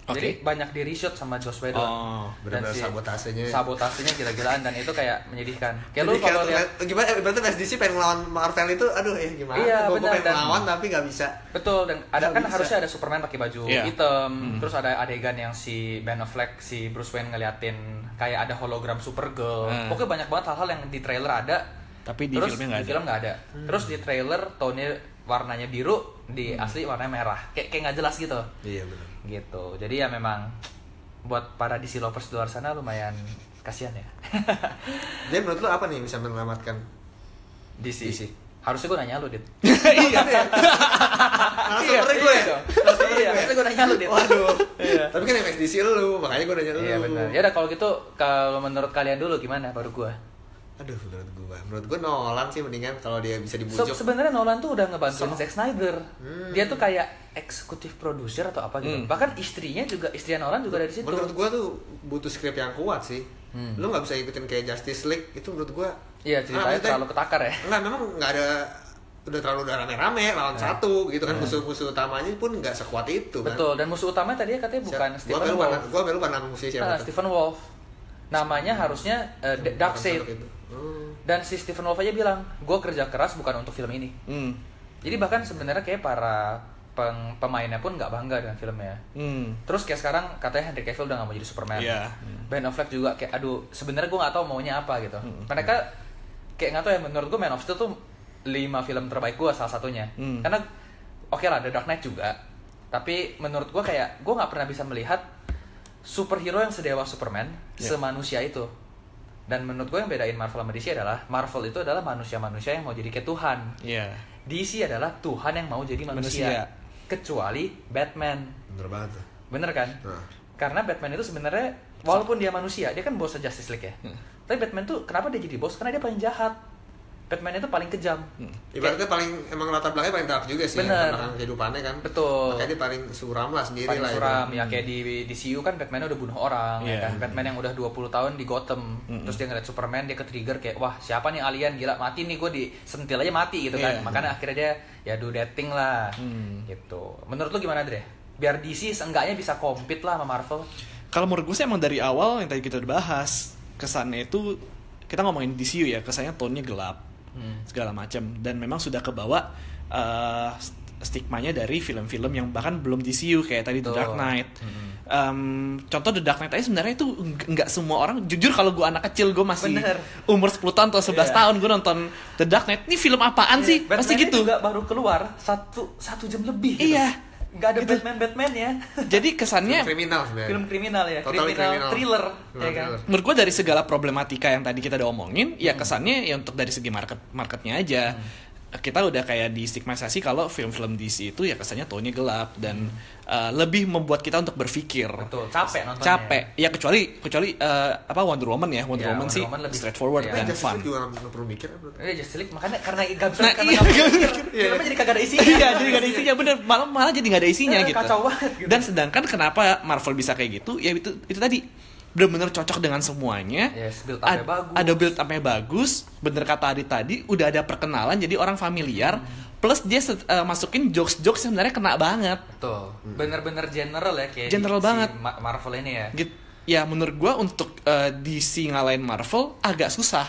Oke. Jadi banyak di reshoot sama Joss Whedon. Oh, benar-benar sabotasenya. Sabotasenya gila-gilaan dan itu kayak menyedihkan. Kayak Jadi lu kalau lihat gimana fans DC pengen ngelawan Marvel itu aduh ya gimana Iya, Gua- gua benar, pengen dan- ngelawan tapi nggak bisa betul dan ada Nggak kan bisa. harusnya ada Superman pakai baju Iya. hitam, terus ada adegan yang si Ben Affleck si Bruce Wayne ngeliatin kayak ada hologram Supergirl. Hmm. Pokoknya banyak banget hal-hal yang di trailer ada Tapi di terus filmnya nggak di ada. film nggak ada. Terus di trailer tone warnanya biru, di asli warnanya merah. Kayak kayak nggak jelas gitu. iya benar Gitu. Jadi ya memang buat para DC lovers di luar sana lumayan kasihan ya. jadi menurut lu apa nih bisa menyelamatkan DC. DC. Harusnya gue nanya lu, Dit. iya narasumbernya gue ya Iya, gue harusnya gue nanya lu, Dit. waduh Iya. tapi kan yang fans DC lu makanya gue nanya lu Iya benar. Ya udah kalau gitu kalau menurut kalian dulu gimana baru gua? Aduh menurut gue menurut gue Nolan sih mendingan kalau dia bisa So, dibujuk sebenarnya Nolan tuh udah ngebantuin So- Zack Snyder. Hmm. Dia tuh kayak eksekutif produser atau apa gitu. Hmm. Bahkan istrinya juga istri Nolan juga dari situ. menurut gue tuh butuh skrip yang kuat sih Hmm. lu nggak bisa ikutin kayak Justice League itu menurut gue Iya, ceritanya terlalu ketakar ya. Enggak, memang nggak ada udah terlalu udah rame-rame lawan satu gitu kan musuh-musuh utamanya pun nggak sekuat itu kan. Hmm. Betul. Dan musuh utamanya tadi katanya bukan Siapa- Stephen Wolf. gua lupa nama musuhnya siapa Nah. Stephen Wolf. Namanya harusnya uh, D- Darkseid. Hmm. Dan si Stephen Wolf aja bilang, gue kerja keras bukan untuk film ini. Hmm. Jadi bahkan sebenarnya kayak para peng- pemainnya pun nggak bangga dengan filmnya. Hmm. Terus kayak sekarang katanya Henry Cavill udah gak mau jadi Superman. Iya. Ben Affleck juga kayak aduh sebenarnya gue nggak tahu maunya apa gitu. Hmm. Mereka kayak nggak tahu ya menurut gue Man of Steel tuh lima film terbaik gue salah satunya. Hmm. Karena oke lah ada Dark Knight juga. Tapi menurut gue kayak gue nggak pernah bisa melihat superhero yang sedewa Superman Iya. semanusia itu. Dan menurut gue yang bedain Marvel sama DC adalah Marvel itu adalah manusia-manusia yang mau jadi kayak Tuhan. Iya. DC adalah Tuhan yang mau jadi manusia. Manusia. Kecuali Batman. Bener banget. Bener kan? Nah. Karena Batman itu sebenarnya walaupun dia manusia, dia kan bos Justice League ya. Hmm. Tapi Batman tuh kenapa dia jadi bos? Karena dia paling jahat. Batman itu paling kejam. Hmm. Ibaratnya paling emang latar belakangnya paling dark juga sih Bener. latar belakang kehidupannya kan. Betul. Makanya dia paling suram lah sendiri Paling lah. itu. suram ya kayak di di CU kan Batman udah bunuh orang ya Iya. kan. Batman yang udah 20 tahun di Gotham. Mm-mm. Terus dia ngeliat Superman dia ke-trigger kayak wah, siapa nih alien gila mati nih gue disentil aja mati gitu kan. Iya. Makanya akhirnya dia ya do that thing lah. Hmm. Gitu. Menurut lu gimana, Dre? Biar DC seenggaknya bisa compete lah sama Marvel. Kalau menurut gue sih emang dari awal yang tadi kita udah bahas kesannya itu kita ngomongin DCU ya kesannya tone-nya gelap Hmm. segala macam dan memang sudah kebawa uh, stigmanya dari film-film yang bahkan belum DCU kayak tadi The. Dark Knight. Mm-mm. Em, contoh The Dark Knight aja sebenarnya itu nggak semua orang jujur kalau gue anak kecil gue masih Bener. umur 10 tahun atau 11 Iya. tahun gue nonton The Dark Knight ini film apaan sih Batman pasti gitu juga baru keluar satu satu jam lebih. gitu. Iya. Nggak ada Gitu. Batman Batman ya. jadi kesannya kriminal sebenarnya Film kriminal ya, Totally kriminal, kriminal. thriller, ya kan. thriller. menurut gue dari segala problematika yang tadi kita udah omongin ya kesannya ya untuk dari segi market marketnya aja kita udah kayak di stigmatisasi kalau film-film DC itu ya kesannya tone gelap dan uh, lebih membuat kita untuk berpikir. Betul, capek nontonnya. capek. Ya kecuali kecuali uh, apa Wonder Woman ya. Wonder Ya, Woman Wonder sih Woman lebih- straightforward ya. Tapi dan Justice fun. League juga nggak perlu mikir menurut Eh Justice League makanya karena gak bisa Nah, karena iya, nggak iya, mikir, iya. filmnya jadi kagak ada isinya. iya jadi gak ada isinya. Bener malah malah jadi gak ada isinya Eh, gitu. kacau banget gitu. dan sedangkan kenapa Marvel bisa kayak gitu? Ya itu itu tadi bener-bener cocok dengan semuanya Yes, build up-nya Ad- bagus. ada build up-nya bagus bener kata Adit tadi udah ada perkenalan jadi orang familiar plus dia eh, masukin jokes-jokes yang sebenarnya kena banget Betul. Bener-bener general ya kayak General di- si banget. Ma- Marvel ini ya. gitu ya menurut gua untuk eh, DC ngalahin Marvel agak susah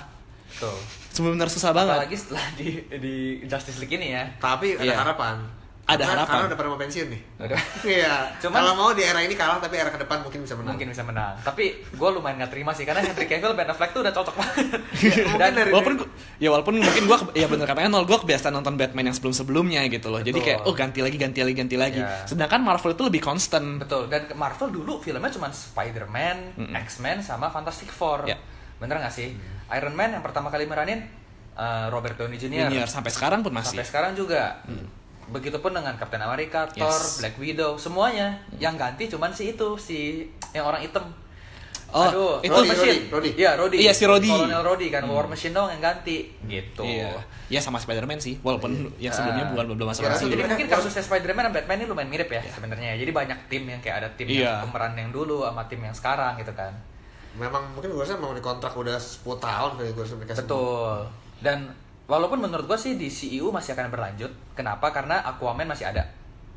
Betul. sebenarnya susah banget Apalagi setelah di di Justice League ini ya. tapi ada Iya. harapan Ada Karena- harapan. karena udah pada mau pensiun nih Aduh. iya Cuman- kalau mau di era ini kalah tapi era ke depan mungkin bisa menang Mungkin bisa menang. Tapi gue lumayan gak terima sih karena Henry Cavill Ben Affleck tuh udah cocok banget. mungkin dari- walaupun gua- ya walaupun mungkin gua ya bener katanya nol gua kebiasaan nonton Batman yang sebelum sebelumnya gitu loh jadi kayak oh ganti lagi ganti lagi ganti lagi Ya. sedangkan Marvel itu lebih constant Betul. Dan Marvel dulu filmnya cuma Spider-Man, Mm-mm. X-Men sama Fantastic Four. Ya. Bener gak sih? Iron Man yang pertama kali meranin uh, Robert Downey Jr. Junior sampai sekarang pun masih Sampai sekarang juga. Begitupun dengan Captain America, Yes. Thor, Black Widow, semuanya. Yang ganti cuman si itu, si yang orang hitam. Oh, Aduh, itu- War Rhodey, Machine. Rhodey. Iya, Rhodey. Iya, si Rhodey. Kolonel Rhodey kan, War Machine dong yang ganti. Gitu. Iya, ya sama Spider-Man sih, walaupun yang sebelumnya bukan belum masuk Ya. Jadi Sebenarnya mungkin kasusnya Spider-Man dan Batman ini lumayan mirip ya sebenarnya. Jadi banyak tim yang kayak ada tim Iya. yang pemeran yang dulu sama tim yang sekarang gitu kan. memang mungkin gue rasa mau dikontrak udah 10 tahun kali gue rasa mereka semua. Betul. Dan walaupun menurut gua sih di CEU masih akan berlanjut. Kenapa? Karena Aquaman masih ada.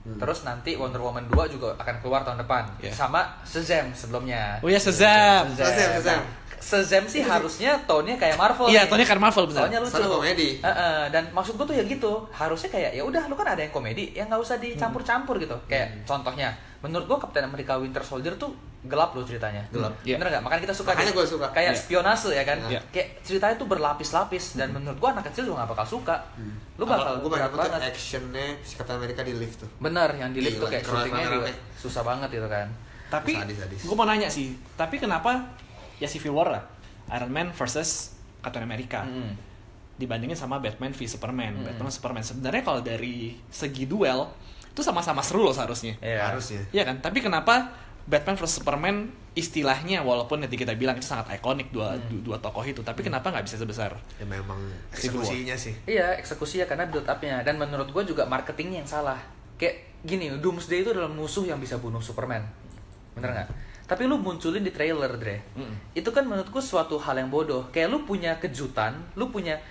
Terus nanti Wonder Woman 2 juga akan keluar tahun depan. Iya. Sama Shazam sebelumnya. Oh ya Shazam. Shazam, Shazam. Shazam sih harusnya tone-nya kayak Marvel. Iya, nih. tone-nya kayak Marvel, benar. Soalnya lucu. Soalnya komedi. Heeh, dan maksud gua tuh ya gitu. Harusnya kayak ya udah lu kan ada yang komedi, ya nggak usah dicampur-campur gitu. Kayak contohnya, menurut gua Captain America Winter Soldier tuh gelap loh ceritanya. Gelap. Iya. Bener nggak? Makanya kita suka. Makanya gua suka. Kayak Iya. spionase ya kan. Iya. Kayak ceritanya tuh berlapis-lapis dan menurut gua anak kecil juga nggak bakal suka. Lu bakal gue banyak banget actionnya si Captain America di lift tuh Bener, yang di lift Gila, tuh kayak syutingnya juga susah banget gitu kan. Tapi gue mau nanya sih, tapi kenapa ya Civil War lah, Iron Man versus Captain America Mm. dibandingin sama Batman v Superman, Mm. Batman Superman sebenarnya kalau dari segi duel itu sama-sama seru loh seharusnya. Iya. harusnya Iya kan? Tapi kenapa Batman vs Superman istilahnya walaupun nanti kita bilang itu sangat ikonik dua Hmm. du- dua tokoh itu, tapi kenapa nggak bisa sebesar? ya memang eksekusinya sih Iya, eksekusi ya karena build up-nya dan menurut gue juga marketingnya yang salah. Kayak gini, Doomsday itu adalah musuh yang bisa bunuh Superman. Bener nggak? Tapi lu munculin di trailer, Dre. Mm. Itu kan menurutku suatu hal yang bodoh. Kayak lu punya kejutan, lu punya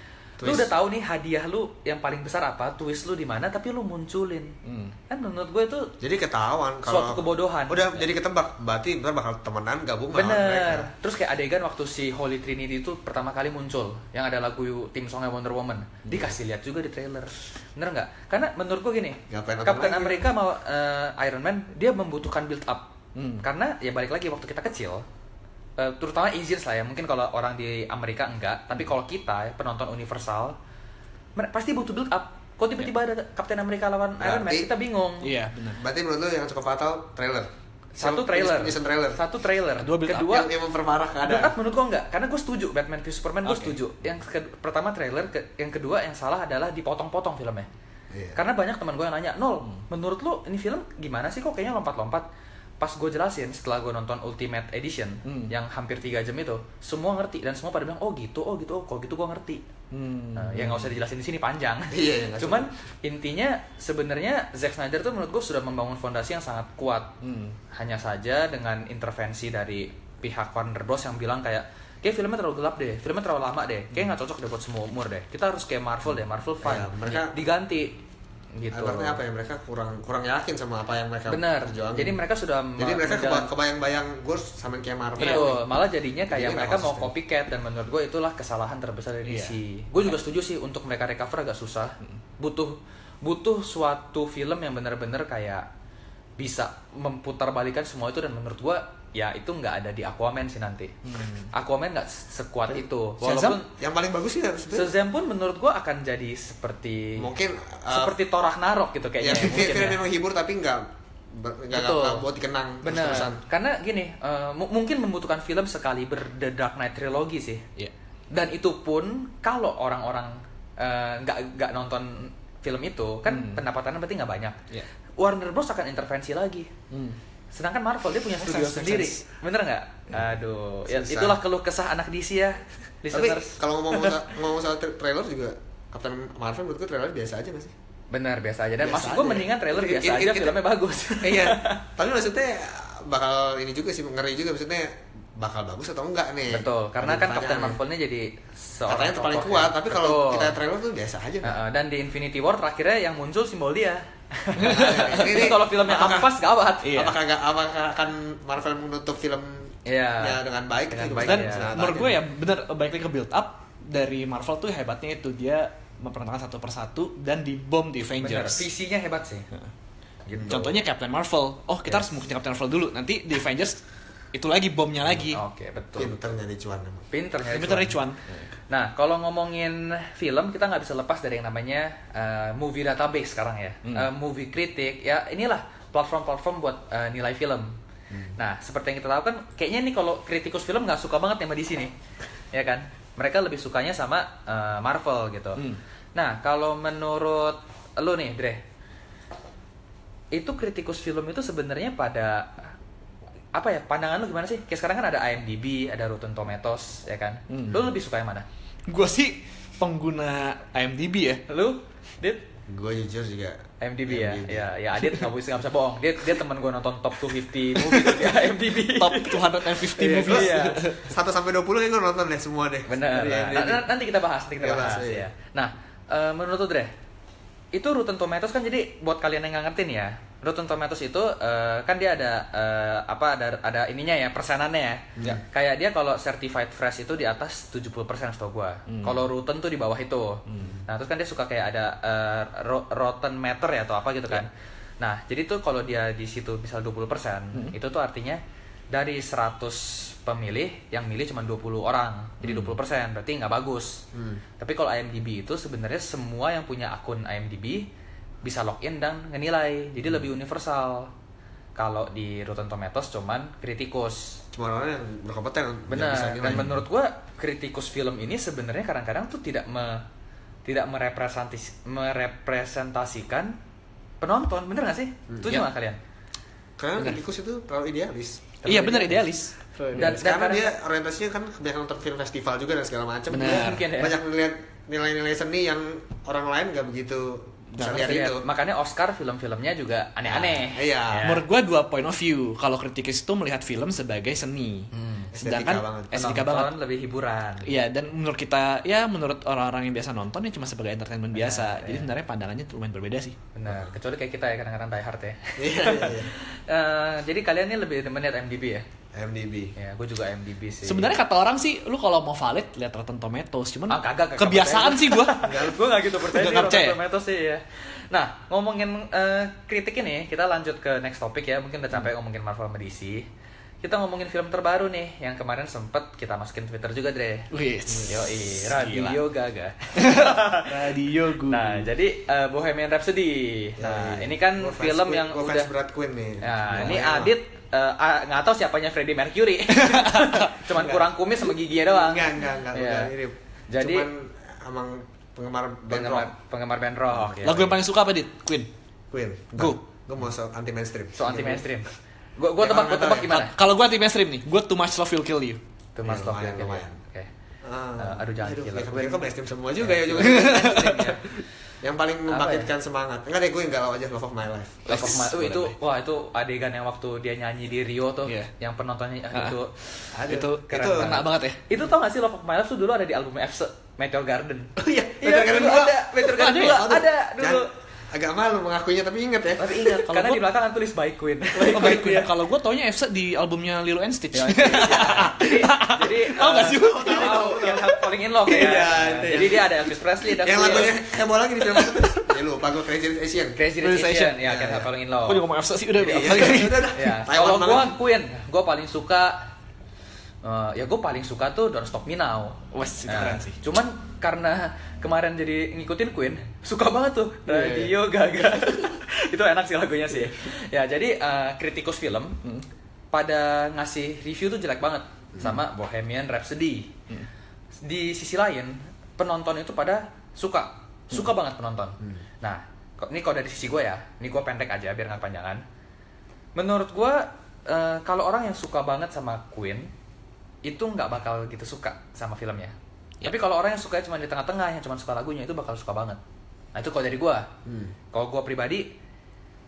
lu Twist. udah tahu nih hadiah lu yang paling besar apa, twist lu di mana, tapi lu munculin. Hmm. Kan menurut gue itu jadi ketahuan Suatu kebodohan. udah jadi ketebak berarti ntar bakal temenan gabung Bener. mereka Terus kayak adegan waktu si Holy Trinity itu pertama kali muncul, yang ada lagu tim songnya Wonder Woman, dikasih lihat juga di trailer. Bener nggak? Karena menurut gua gini, Ngapain Captain? America mau eh, Iron Man dia membutuhkan build up. Hmm. Karena ya balik lagi waktu kita kecil, eh, terutama Asians lah ya, mungkin kalau orang di Amerika enggak, tapi kalau kita penonton universal, pasti butuh build up. Kok tiba-tiba ada Captain America lawan Iron Man, Berarti- kita bingung. Iya, benar. berarti menurut lu yang cukup fatal trailer Satu trailer. Trailer Satu trailer. Kedua build up. Kedua yang, yang memperparah Build keadaan up menurut gua enggak, karena gue setuju Batman v Superman gue Oke. setuju. Yang ke- pertama trailer, ke- yang kedua yang salah adalah dipotong-potong filmnya. Iya. Karena banyak teman gue yang nanya, Nol, menurut lu ini film gimana sih kok kayaknya lompat-lompat? Pas gue jelasin setelah gue nonton Ultimate Edition Hmm. yang hampir 3 jam itu, semua ngerti dan semua pada bilang, oh gitu, oh gitu, oh kalau gitu gue ngerti. Hmm. Nah, ya nggak usah dijelasin di sini panjang. Iya, ya, nggak Cuman intinya sebenarnya Zack Snyder tuh menurut gue sudah membangun fondasi yang sangat kuat. Hmm. Hanya saja dengan intervensi dari pihak Warner Bros yang bilang kayak kayak filmnya terlalu gelap deh, filmnya terlalu lama deh, kayak nggak cocok deh buat semua umur deh. Kita harus kayak Marvel deh, Marvel fun. Iya, mereka- diganti gitu. Artinya apa ya mereka kurang kurang yakin sama apa yang mereka Bener. perjuangin. Jadi mereka sudah jadi me- mereka menjalan- keba- kebayang-bayang gue sama kayak Marvel Betul, malah jadinya kayak Jadinya mereka mau copycat dan menurut gue itulah kesalahan terbesar dari Iya. DC. Gue juga setuju sih untuk mereka recover agak susah. Butuh butuh suatu film yang bener-bener kayak bisa memutarbalikan semua itu dan menurut gua ya itu nggak ada di Aquaman sih nanti. Aquaman nggak sekuat itu. Shazam? Walaupun Yang paling bagus sih Shazam pun menurut gua akan jadi seperti mungkin uh, seperti Thor Ragnarok gitu ya, kayaknya. film, mungkin film ya. yang menghibur tapi nggak nggak buat dikenang Benar. Karena gini, mu- mungkin membutuhkan film sekali ber The Dark Knight Trilogy sih. Iya. Dan itu pun kalau orang-orang eh, nggak nggak nonton film itu kan Hmm. pendapatannya berarti nggak banyak. Iya. Warner Bros akan intervensi lagi. Hmm. Sedangkan Marvel dia punya studio sense, sendiri. sense. Bener nggak? Aduh, ya, Susah. itulah keluh kesah anak DC ya. Tapi kalau ngomong ngomong soal tra- trailer juga Captain Marvel menurut gue trailer biasa aja masih. Benar, biasa aja. Dan Biasa maksud gue aja. mendingan trailer biasa aja, filmnya bagus. iya. Tapi maksudnya bakal ini juga sih ngeri juga maksudnya bakal bagus atau enggak nih. Betul, karena kan Captain pertanyaan. Marvel ini jadi seorang katanya paling kuat, ya. tapi kalau kita trailer tuh biasa aja. Uh, dan di Infinity War terakhirnya yang muncul simbol dia. Ini- Ini kalau filmnya apakah- ampas gawat. Iya. Apakah nggak apakah akan Marvel menutup film Iya. ya dengan baik Dengan gitu? baik, Dan iya. Senada menurut gue ya bener lagi ke build up dari Marvel tuh hebatnya itu dia memperkenalkan satu persatu dan dibom di Bener, Avengers. visinya hebat sih. Gitu. Contohnya Captain Marvel. Oh kita harus Yes. mengikuti Captain Marvel dulu. Nanti di Avengers itu lagi bomnya lagi. Oke, betul. pinter nyari cuan. Pinter nyari Pinter nyari cuan. cuan. Nah, kalau ngomongin film, kita nggak bisa lepas dari yang namanya uh, movie database sekarang ya. Hmm. Uh, movie kritik, ya inilah platform-platform buat uh, nilai film. Hmm. Nah, seperti yang kita tahu kan, kayaknya nih kalau kritikus film nggak suka banget sama di sini, ya kan? Mereka lebih sukanya sama uh, Marvel gitu. Hmm. Nah, kalau menurut lu nih, Dre, itu kritikus film itu sebenarnya pada apa ya pandangan lu gimana sih? Kayak sekarang kan ada IMDb, ada Rotten Tomatoes, ya kan? Hmm. Lu lebih suka yang mana? Gue sih pengguna IMDb ya. Lu, Dit? Gue jujur juga IMDb ya? IMDb. Ya, ya Adit nggak bisa nggak bisa bohong. Dia dia teman gue nonton top 250 movie di IMDb. Top 250 Iya, movies. iya. 1 sampai 20 kayak gue nonton deh semua deh. Bener. Dari Nah, nanti kita bahas, nanti kita Kita bahas. bahas, ya. iya. Nah, eh, menurut lu Dre, itu Rotten Tomatoes kan jadi buat kalian yang nggak ngerti nih ya. Rotten Tomatoes itu eh, kan dia ada eh, apa ada ada ininya ya persenannya ya. Ya. Kayak dia kalau certified fresh itu di atas 70% setahu gua. Hmm. Kalau Rotten tuh di bawah itu. Nah, terus kan dia suka kayak ada ro- Rotten Meter ya atau apa gitu kan. Nah, jadi tuh kalau dia di situ misal 20%, itu tuh artinya dari 100 pemilih yang milih cuma 20 orang. Jadi 20%, berarti nggak bagus. Hmm. Tapi kalau IMDb itu sebenarnya semua yang punya akun IMDb bisa login dan ngenilai. Jadi lebih universal. Kalau di Rotten Tomatoes cuman kritikus. Cuma orang yang berkompeten yang Benar. bisa Dan menurut gua kritikus film ini sebenarnya kadang-kadang tuh tidak me, tidak merepresentis, merepresentasikan penonton. Bener gak sih? Setuju Iya. nggak kalian? Karena kritikus itu terlalu idealis. Iya bener idealis. Dan, Dan dan sekarang dia orientasinya kan kebanyakan nonton film festival juga dan segala macam. Dia Mungkin ya. Banyak melihat nilai-nilai seni yang orang lain nggak begitu lihat ya. itu. Makanya Oscar film-filmnya juga aneh-aneh. Nah, iya. Ya. Menurut gue dua point of view. Kalau kritikus itu melihat film sebagai seni. Hmm. Sedangkan Estetika banget. banget. lebih hiburan. Iya dan menurut kita ya menurut orang-orang yang biasa nonton ya cuma sebagai entertainment Benar, biasa. iya. Jadi sebenarnya pandangannya lumayan berbeda sih. Benar. Kecuali kayak kita ya kadang-kadang die hard ya. Iya, iya, iya. Eh, jadi kalian ini lebih demen lihat MDB ya? MDB. Ya, gue juga MDB sih. Sebenarnya kata orang sih, lu kalau mau valid lihat Rotten Tomatoes, cuman Ah, kagak, kagak kebiasaan sih gua. gue gak gitu percaya sih. Rotten Tomatoes sih ya. Nah, ngomongin eh, kritik ini, kita lanjut ke next topik ya. Mungkin udah capek ngomongin Marvel sama DC. Kita ngomongin film terbaru nih, yang kemarin sempet kita masukin Twitter juga, Dre. Wih, Yoi, Radio Gaga. Radio gua. Nah, jadi eh, Bohemian Rhapsody. Nah, iya. ini kan film yang udah fans berat Queen nih. Nah, ini. Adit eh, ah, nggak tahu siapanya Freddie Mercury. Cuman Enggak. kurang kumis sama giginya doang. Enggak, enggak, enggak, Iya. enggak mirip. Jadi Cuman emang penggemar band penggemar rock penggemar band rock. ya. Lagu yang paling suka apa, Dit? Queen. Queen. Go. Gue mau so anti mainstream. so anti mainstream. Gua gua Ya, tebak, nggak tebak ya. gimana? Kalau gua anti mainstream nih, gua too much love will kill you. Tuh Ya, Mas Love lumayan, ya, lumayan. Oke. Ah. Eh, aduh, jangan. Aduh, Queen. Kok mainstream semua juga ya juga. Ya. yang paling membangkitkan semangat. Enggak deh, gue yang galau aja Love of My Life. Love of My- itu boleh. wah itu adegan yang waktu dia nyanyi di Rio tuh, Iya. yang penontonnya ah, itu Aduh, itu keren itu- kena banget ya. itu tau gak sih Love of My Life tuh dulu ada di album F Meteor Garden. Oh iya, Meteor Garden dulu dua. ada Meteor Garden Ada ya? Aduh, ada dulu. jangan- agak malu mengakuinya tapi inget ya. Tapi ingat Kalau karena gua- di belakang kan tulis by Queen. Oh, baik, Iya. Kalau gua taunya Efsa di albumnya Lilo and Stitch. Ya, iya. jadi jadi Tahu nggak eh, sih? tahu yang Falling in Love ya. Iya, itu Jadi ya. dia ada Elvis Presley dan yang lagunya heboh lagi di film itu. Ya lupa gue Crazy Rich Asian. Crazy Rich Asian. Ya kan Iya. Falling in Love. Kok juga ngomong Elsa sih udah Iya, udah, udah. ya kalau gue. Queen gue paling suka eh, ya gue paling suka tuh Don't Stop Me Now. Wes, itu Nah, keren sih. cuman karena kemarin jadi ngikutin Queen suka banget tuh Iya, Radio Gaga. Itu enak sih lagunya sih. Ya jadi eh, kritikus film Hmm. pada ngasih review tuh jelek banget sama Bohemian Rhapsody. Hmm. di sisi lain penonton itu pada suka. Suka Hmm. banget penonton. Nah kok- ini kalau dari sisi gue ya ini gue pendek aja biar nggak panjangan menurut gue eh, kalau orang yang suka banget sama Queen itu nggak bakal gitu suka sama filmnya. Ya. tapi kalau orang yang suka cuma di tengah-tengah yang cuma suka lagunya itu bakal suka banget. Nah itu kalau dari gue Hmm. kalau gue pribadi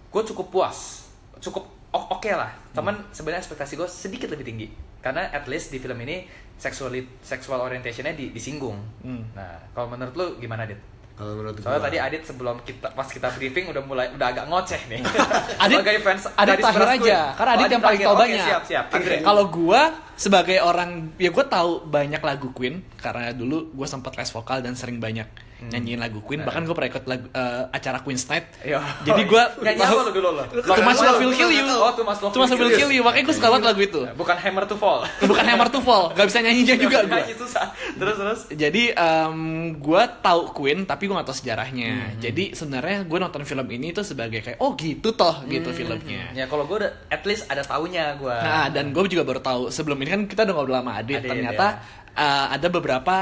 gue cukup puas. Cukup oke lah. Cuman sebenarnya ekspektasi gue sedikit lebih tinggi. Karena at least di film ini seksual sexual orientationnya di- disinggung. Hmm. nah kalau menurut lu gimana dit Kalau menurut soalnya gua- tadi Adit sebelum kita pas kita briefing udah mulai udah agak ngoceh nih. Adit- Sebagai fans Adit terakhir aja, karena Adit Oh, yang paling tahu Oke, banyak. siap siap. Kalau gua sebagai orang ya gua tahu banyak lagu Queen karena dulu gua sempat les vokal dan sering banyak nyanyiin lagu Queen. Bahkan gua pernah ikut lagu, eh, acara Queen's Night. Iya. Jadi gua nyanyi apa lu dulu lo Much Love Will Kill You. oh Much Love Will Kill You. Makanya gua suka banget lagu itu. bukan Hammer to Fall Bukan Hammer to Fall, gak bisa nyanyinya juga gua. Nyanyi susah terus terus Jadi em, gue tahu Queen tapi gue gak tahu sejarahnya. Hmm, Jadi sebenarnya gue nonton film ini tuh sebagai kayak oh gitu toh gitu filmnya. ya kalau gue udah at least ada taunya gue Nah dan gue juga baru tahu sebelum ini kan kita udah ngobrol sama Adit. Adit, ternyata eh, ada beberapa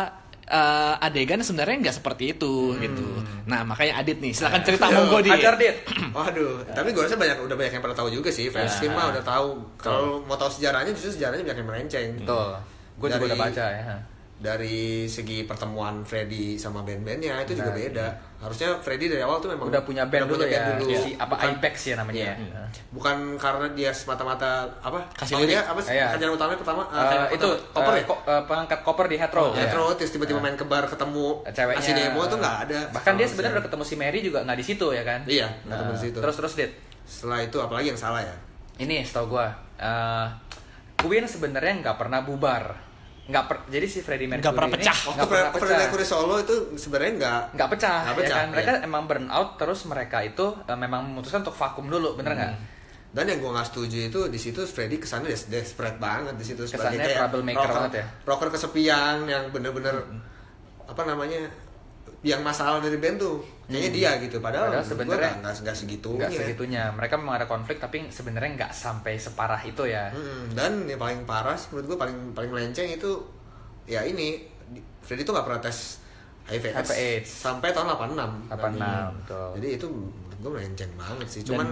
eh, adegan sebenarnya nggak seperti Hmm. itu gitu. Nah makanya Adit nih silakan cerita monggo di. ajar dit Waduh, tapi gue rasa banyak udah banyak yang pada tahu juga sih. Fans Ya. mah udah tahu. Kalau mau tahu sejarahnya justru sejarahnya banyak yang melenceng. betul gue juga udah baca ya Dari segi pertemuan Freddy sama band-bandnya itu juga Nah, beda. Harusnya Freddy dari awal tuh memang udah punya band udah dulu punya ya band dulu. si apa Bukan- Ipex ya namanya Iya. ya Bukan karena dia semata-mata apa? Kasih oh, dia lirik. apa sih? Iya. Kerjaan utamanya pertama Eh, kayak itu koper eh, ya? ko- eh, pengangkat koper di Hetero Ya, ya. terus terus tiba-tiba main ke bar ketemu ceweknya ngasih demo tuh nggak ada. bahkan dia sebenarnya udah ketemu si Mary juga nggak di situ ya kan Iya, nggak ketemu Nah, di situ. terus terus dit Setelah itu apalagi yang salah ya? ini setahu gue uh, Queen sebenarnya nggak pernah bubar nggak per, jadi si Freddie Mercury Nggak pernah ini pecah. Waktu nggak pernah Freddie Mercury solo itu sebenarnya nggak nggak pecah, Nggak ya pecah, kan mereka iya. emang burn out terus mereka itu uh, memang memutuskan untuk vakum dulu bener nggak Dan yang gue nggak setuju itu di situ Freddy kesannya des desperate banget di situ Kesannya troublemaker rocker, banget ya? rocker kesepian yang bener-bener apa namanya yang masalah dari band tuh. Kayaknya dia gitu. Padahal, Padahal sebenarnya nggak nggak- segitunya nggak segitunya. mereka memang ada konflik tapi sebenarnya nggak sampai separah itu ya. Mm, dan yang paling parah menurut gue paling paling melenceng itu ya ini Freddy tuh nggak pernah tes HIV HIV AIDS. sampai tahun 86 86, betul. jadi itu menurut gue melenceng banget sih. Cuman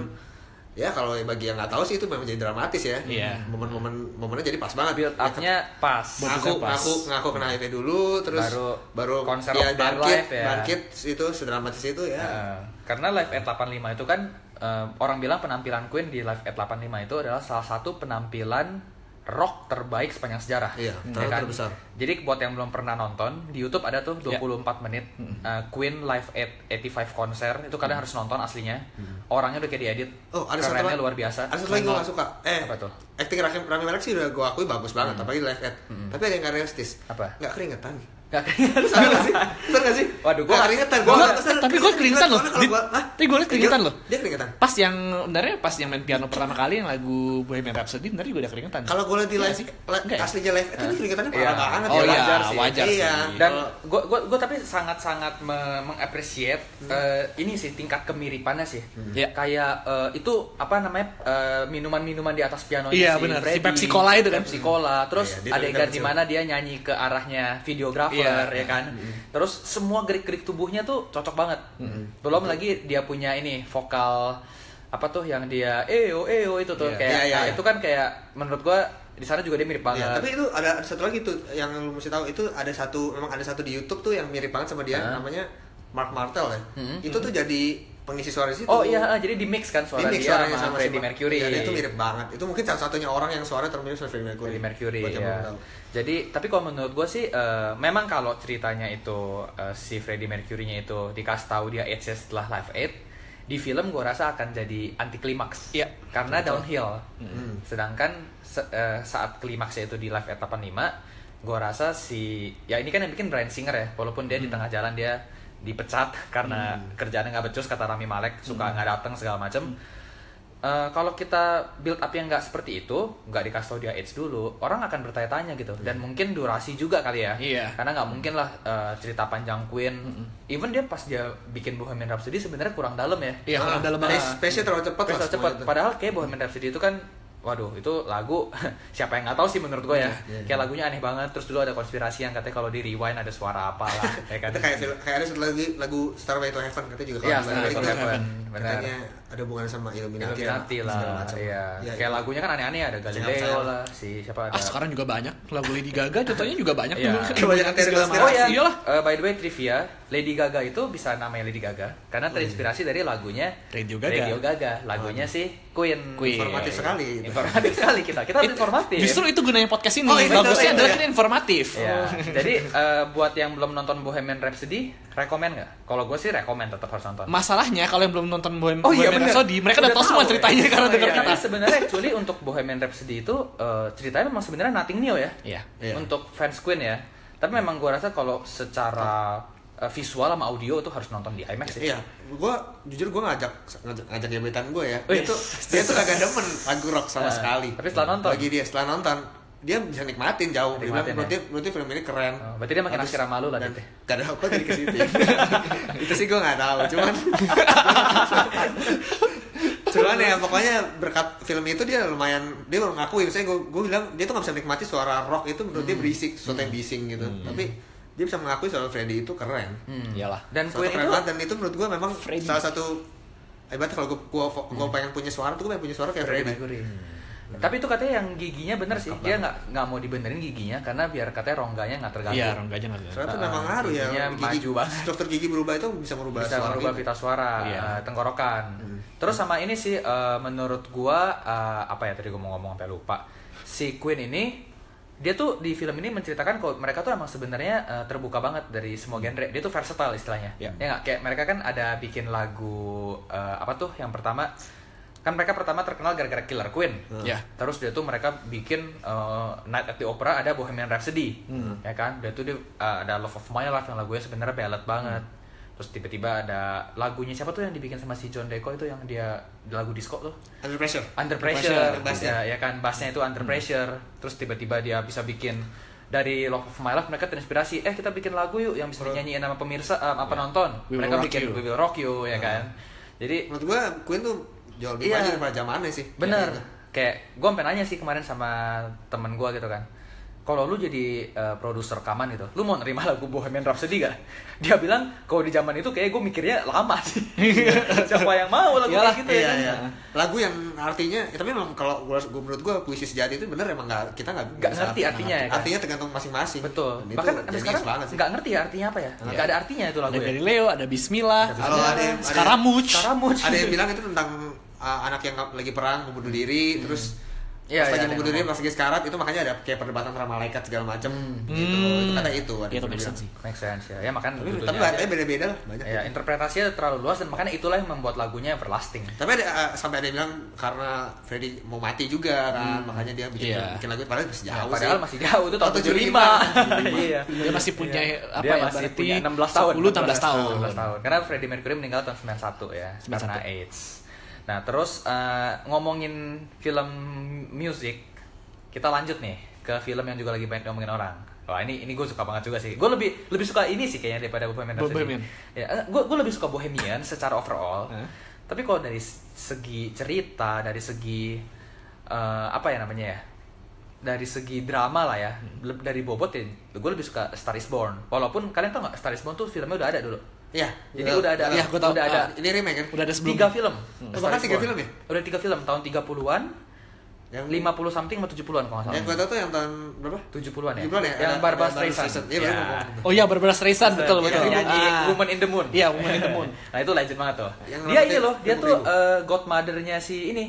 ya kalau bagi yang nggak tahu sih itu memang jadi dramatis ya Iya. momen-momen momennya jadi pas banget build up-nya pas ngaku pas. ngaku ngaku kena HIV dulu terus Baru baru konser ya bangkit life ya. bangkit itu sedramatis itu ya Uh, karena Live at 85 itu kan uh, orang bilang penampilan Queen di Live at 85 itu adalah salah satu penampilan rock terbaik sepanjang sejarah. Iya, Ya terlalu terbesar. Jadi buat yang belum pernah nonton di YouTube ada tuh Ya. 24 menit uh, Queen Live at 85 konser itu kalian harus nonton aslinya. Orangnya udah kayak diedit. Oh, ada satu lagi- luar biasa. Ada satu lagi gue gak suka. Eh, Apa tuh? Acting Rami, Rami Malek sih udah gue akui bagus banget, apalagi live ad. Tapi ada yang gak realistis. Apa? Gak keringetan. Gak gak sih? Bener gak sih? Waduh, gua- Gak keringetan. gua- Gua- gua- tapi gua keringetan loh. Tapi gua liat keringetan loh. Dia keringetan. Pas yang sebenarnya pas yang main piano pertama kali yang lagu Bohemian Rhapsody bener juga ada keringetan. Kalau gue liat di live, Iya sih. li- Enggak ya? aslinya live itu keringetannya Iya. parah banget. Oh ya. iya, wajar sih. wajar sih. Iya. dan gue gue gue tapi sangat sangat me mengapresiate eh, ini sih tingkat kemiripannya sih Iya. kayak eh, itu apa namanya eh, minuman-minuman di atas piano Iya, benar. Si Pepsi Cola itu kan. Pepsi Cola terus terlihat di mana dia nyanyi ke arahnya videografer Iya. ya kan terus semua gerik-gerik tubuhnya tuh cocok banget belum lagi dia punya ini vokal apa tuh yang dia eo eo itu tuh Iya. kayak Iya, iya, nah, iya. itu kan kayak menurut gua di sana juga dia mirip banget Iya, tapi itu ada, satu lagi tuh yang lu mesti tahu itu ada satu memang ada satu di YouTube tuh yang mirip banget sama dia Hah? namanya Mark Martel ya. Hmm. Itu tuh jadi pengisi suara di situ. oh iya ah, jadi di mix kan suara Ini mix dia suaranya sama, Freddie Mercury Iya, dia itu mirip banget. Itu mungkin satu-satunya orang yang suara termirip sama Freddie Mercury. Freddie Mercury Buat yang ya. Jadi tapi kalau menurut gue sih eh, memang kalau ceritanya itu eh, si Freddie Mercury-nya itu dikasih tahu dia AIDS setelah Live Aid di film gue rasa akan jadi anti klimaks. Iya. Karena downhill. Hmm. Sedangkan se- eh, saat klimaksnya itu di Live Aid 85 gue rasa si ya ini kan yang bikin Brian Singer ya walaupun dia di tengah jalan dia dipecat karena kerjaannya nggak becus kata Rami Malek suka nggak datang segala macem. Eh, kalau kita build up yang nggak seperti itu, nggak dikasih tau dia AIDS dulu, orang akan bertanya-tanya gitu. Dan mungkin durasi juga kali ya. Iya. Karena nggak mungkin lah eh, cerita panjang Queen. Even dia pas dia bikin Bohemian Rhapsody sebenarnya kurang dalam ya. Iya, Ah, kalau dalam pace- banget. pace-nya terlalu cepat Terus lah cepat. Padahal kayak Bohemian Rhapsody itu kan Waduh, itu lagu siapa yang nggak tahu sih menurut gue ya. Iya, Kayak lagunya aneh banget. Terus dulu ada konspirasi yang katanya kalau di rewind ada suara apa lah, ya kan. Kayak film- kayak ada satu lagi lagu Starway to Heaven katanya juga Iya, kalau Starway to Heaven. kan, Benar. katanya ada hubungan sama Illuminati, Illuminati segala lah, macam. iya. Ya, Kayak itu. lagunya kan aneh-aneh ada Galileo lah, si siapa ada. Ah sekarang juga banyak lagu Lady Gaga contohnya juga banyak Iya. tuh. Kebanyakan segala konspirasi. Oh ya, Iyalah. eh, by the way trivia, Lady Gaga itu bisa namanya Lady Gaga karena terinspirasi dari lagunya Radio Gaga. Radio Gaga, lagunya si Queen. Queen. Informatif sekali. Informatif sekali kita. Kita harus informatif. Justru itu gunanya podcast ini. Oh, iya, Bagusnya iya, adalah iya. kita informatif. Ya, jadi eh, buat yang belum nonton Bohemian Rhapsody, rekomen nggak? Kalau gue sih rekomen tetap harus nonton. Masalahnya kalau yang belum nonton Bohem Oh iya, Bohemian. Rhapsody, mereka udah Udah tahu semua ceritanya ya. karena Oh, iya. kita. Tapi sebenarnya actually untuk Bohemian Rhapsody itu eh, ceritanya memang sebenarnya nothing new ya. Iya. Iya. Untuk fans Queen ya. Tapi memang gue rasa kalau secara eh, visual sama audio itu harus nonton di IMAX ya. Iya, gua jujur gua ngajak ngajak, ngajak gebetan gue ya. Dia tuh dia tuh kagak demen lagu rock sama Nah, sekali. tapi setelah nonton? Bagi dia setelah nonton dia bisa nikmatin jauh. Dia bilang ya? menurut dia film ini keren. Oh, berarti dia makin Bagus. naksir sama lu lah, Dan? Gak ada apa dari ke situ. itu sih gua nggak tahu, cuman cuman ya pokoknya berkat film itu dia lumayan dia baru ngakui misalnya gue gue bilang dia tuh nggak bisa nikmati suara rock itu menurut dia berisik sesuatu yang bising gitu tapi dia bisa mengakui suara Freddy itu keren Hmm. Iyalah. Dan keren itu banget dan itu menurut gue memang Freddie. salah satu ibaratnya kalau gue gue, gue pengen punya suara tuh gue pengen punya suara kayak Freddie Freddie Mercury. Tapi itu katanya yang giginya bener sih. Dia nggak nggak mau dibenerin giginya karena biar katanya rongganya nggak terganggu. Iya, rongganya nggak ada. Soalnya itu Uh, memang ngaruh ya giginya gigi, maju banget. struktur gigi berubah itu bisa merubah bisa suara merubah gitu. pita suara, Iya. eh, tenggorokan. Terus sama ini sih eh, menurut gua eh, apa ya tadi gua mau ngomong sampai lupa. Si Queen ini dia tuh di film ini menceritakan kalau mereka tuh emang sebenarnya eh, terbuka banget dari semua genre. Dia tuh versatile istilahnya. Iya. Ya nggak kayak mereka kan ada bikin lagu eh, apa tuh yang pertama kan mereka pertama terkenal gara-gara Killer Queen. Ya. Terus dia tuh mereka bikin uh, Night at the Opera ada Bohemian Rhapsody, Hmm. ya kan? Dia tuh dia, uh, ada Love of My Life yang lagunya sebenarnya ballad banget. Hmm. Terus tiba-tiba ada lagunya siapa tuh yang dibikin sama si John Deco itu yang dia lagu disco tuh? Under pressure. Under Pressure, Pressure, bassnya. ya, ya kan bassnya itu Hmm. Under Pressure. Terus tiba-tiba dia bisa bikin dari Love of My Life mereka terinspirasi, eh kita bikin lagu yuk yang bisa dinyanyiin sama pemirsa, uh, apa nonton. We Will mereka bikin You. We Will Rock You, ya kan? Jadi Menurut gue Queen tuh jauh lebih Iya. maju daripada zamannya sih. Bener. Kayak gitu. Kayak gue sampai nanya sih kemarin sama temen gue gitu kan. Kalau lu jadi eh, produser rekaman gitu, lu mau nerima lagu Bohemian Rhapsody gak? Dia bilang, kalau di zaman itu kayak gue mikirnya lama sih. Siapa yang mau lagu Iyalah, kayak gitu ya Iya, kan? iya. Lagu yang artinya, ya, tapi memang kalau gua, gua menurut gue puisi sejati itu bener emang nggak kita nggak Nggak bisa- ngerti artinya ya kan? Artinya tergantung masing-masing. Betul. Dan itu Bahkan sampai sekarang nggak ngerti ya artinya apa ya? Nggak ada artinya itu lagu Ada ya. Galileo, ada Bismillah, Kalau ada ada-. Scaramouche. Ada yang bilang itu tentang uh, anak yang lagi perang mau bunuh diri, terus Iya, pas iya, lagi ada mau bunuh yang diri pas lagi sekarat itu makanya ada kayak perdebatan antara malaikat segala macem gitu. Hmm. Itu kata itu. ada Iya, itu make bilang. sense sih. Make sense ya. Ya makanya Tapi, tapi bahasanya beda-beda lah banyak. Ya, interpretasinya terlalu luas dan makanya itulah yang membuat lagunya everlasting. Tapi ada uh, sampai ada yang bilang karena Freddy mau mati juga kan, makanya dia bikin Iya. bikin lagu padahal masih Ya, jauh padahal sih. masih jauh itu tahun Tahun 75. 75. Iya. Dia masih punya apa Dia ya? masih punya 16 tahun. 10 16 tahun. 16 tahun. Karena Freddie Mercury meninggal tahun 91 ya, 91. karena AIDS. Nah, terus eh, ngomongin film music, kita lanjut nih ke film yang juga lagi banyak ngomongin orang. Wah ini ini gue suka banget juga sih. Gue lebih lebih suka ini sih kayaknya daripada Bohemian Rhapsody. Bohemian. Ya, gue gue lebih suka Bohemian secara overall. Hah? Tapi kalau dari segi cerita, dari segi eh, apa ya namanya ya? Dari segi drama lah ya, le- dari bobot ya, gue lebih suka Star Is Born. Walaupun kalian tau nggak Star Is Born tuh filmnya udah ada dulu. Iya. Jadi udah ada, Iya, gua tahu. udah ada Ah, Ini remake kan? Udah ada sebelum. tiga film. Oh, Star bahkan tiga film ya? Udah tiga film tahun 30-an, Yang 50 something atau 70-an kalau nggak salah. Yang gue tau tuh yang tahun berapa? 70-an ya. 70-an ya? Yang Barbra Streisand. Iya, bener. Oh iya, Barbara Streisand betul Iya, betul. iya, nyanyi Ah. Woman in the Moon. Iya, Woman in the Moon. nah itu legend banget tuh. Yang dia ini loh, dia tuh eh, godmothernya si ini,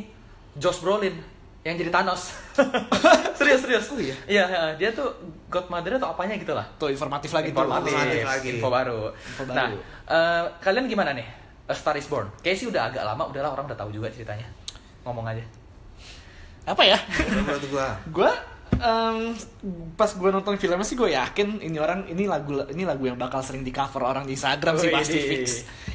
Josh Brolin yang jadi Thanos. serius serius. Oh, iya? Iya, dia tuh godmothernya atau apanya gitu lah. Tuh informatif lagi tuh. Informatif, Informatif lagi. info baru. Info baru. Nah, eh, kalian gimana nih? A Star Is Born. Kayaknya sih udah agak lama, udahlah orang udah tahu juga ceritanya. Ngomong aja. Apa ya? Menurut gue. Gua em, pas gue nonton filmnya sih gue yakin ini orang ini lagu ini lagu yang bakal sering di cover orang di Instagram sih Wih. pasti fix.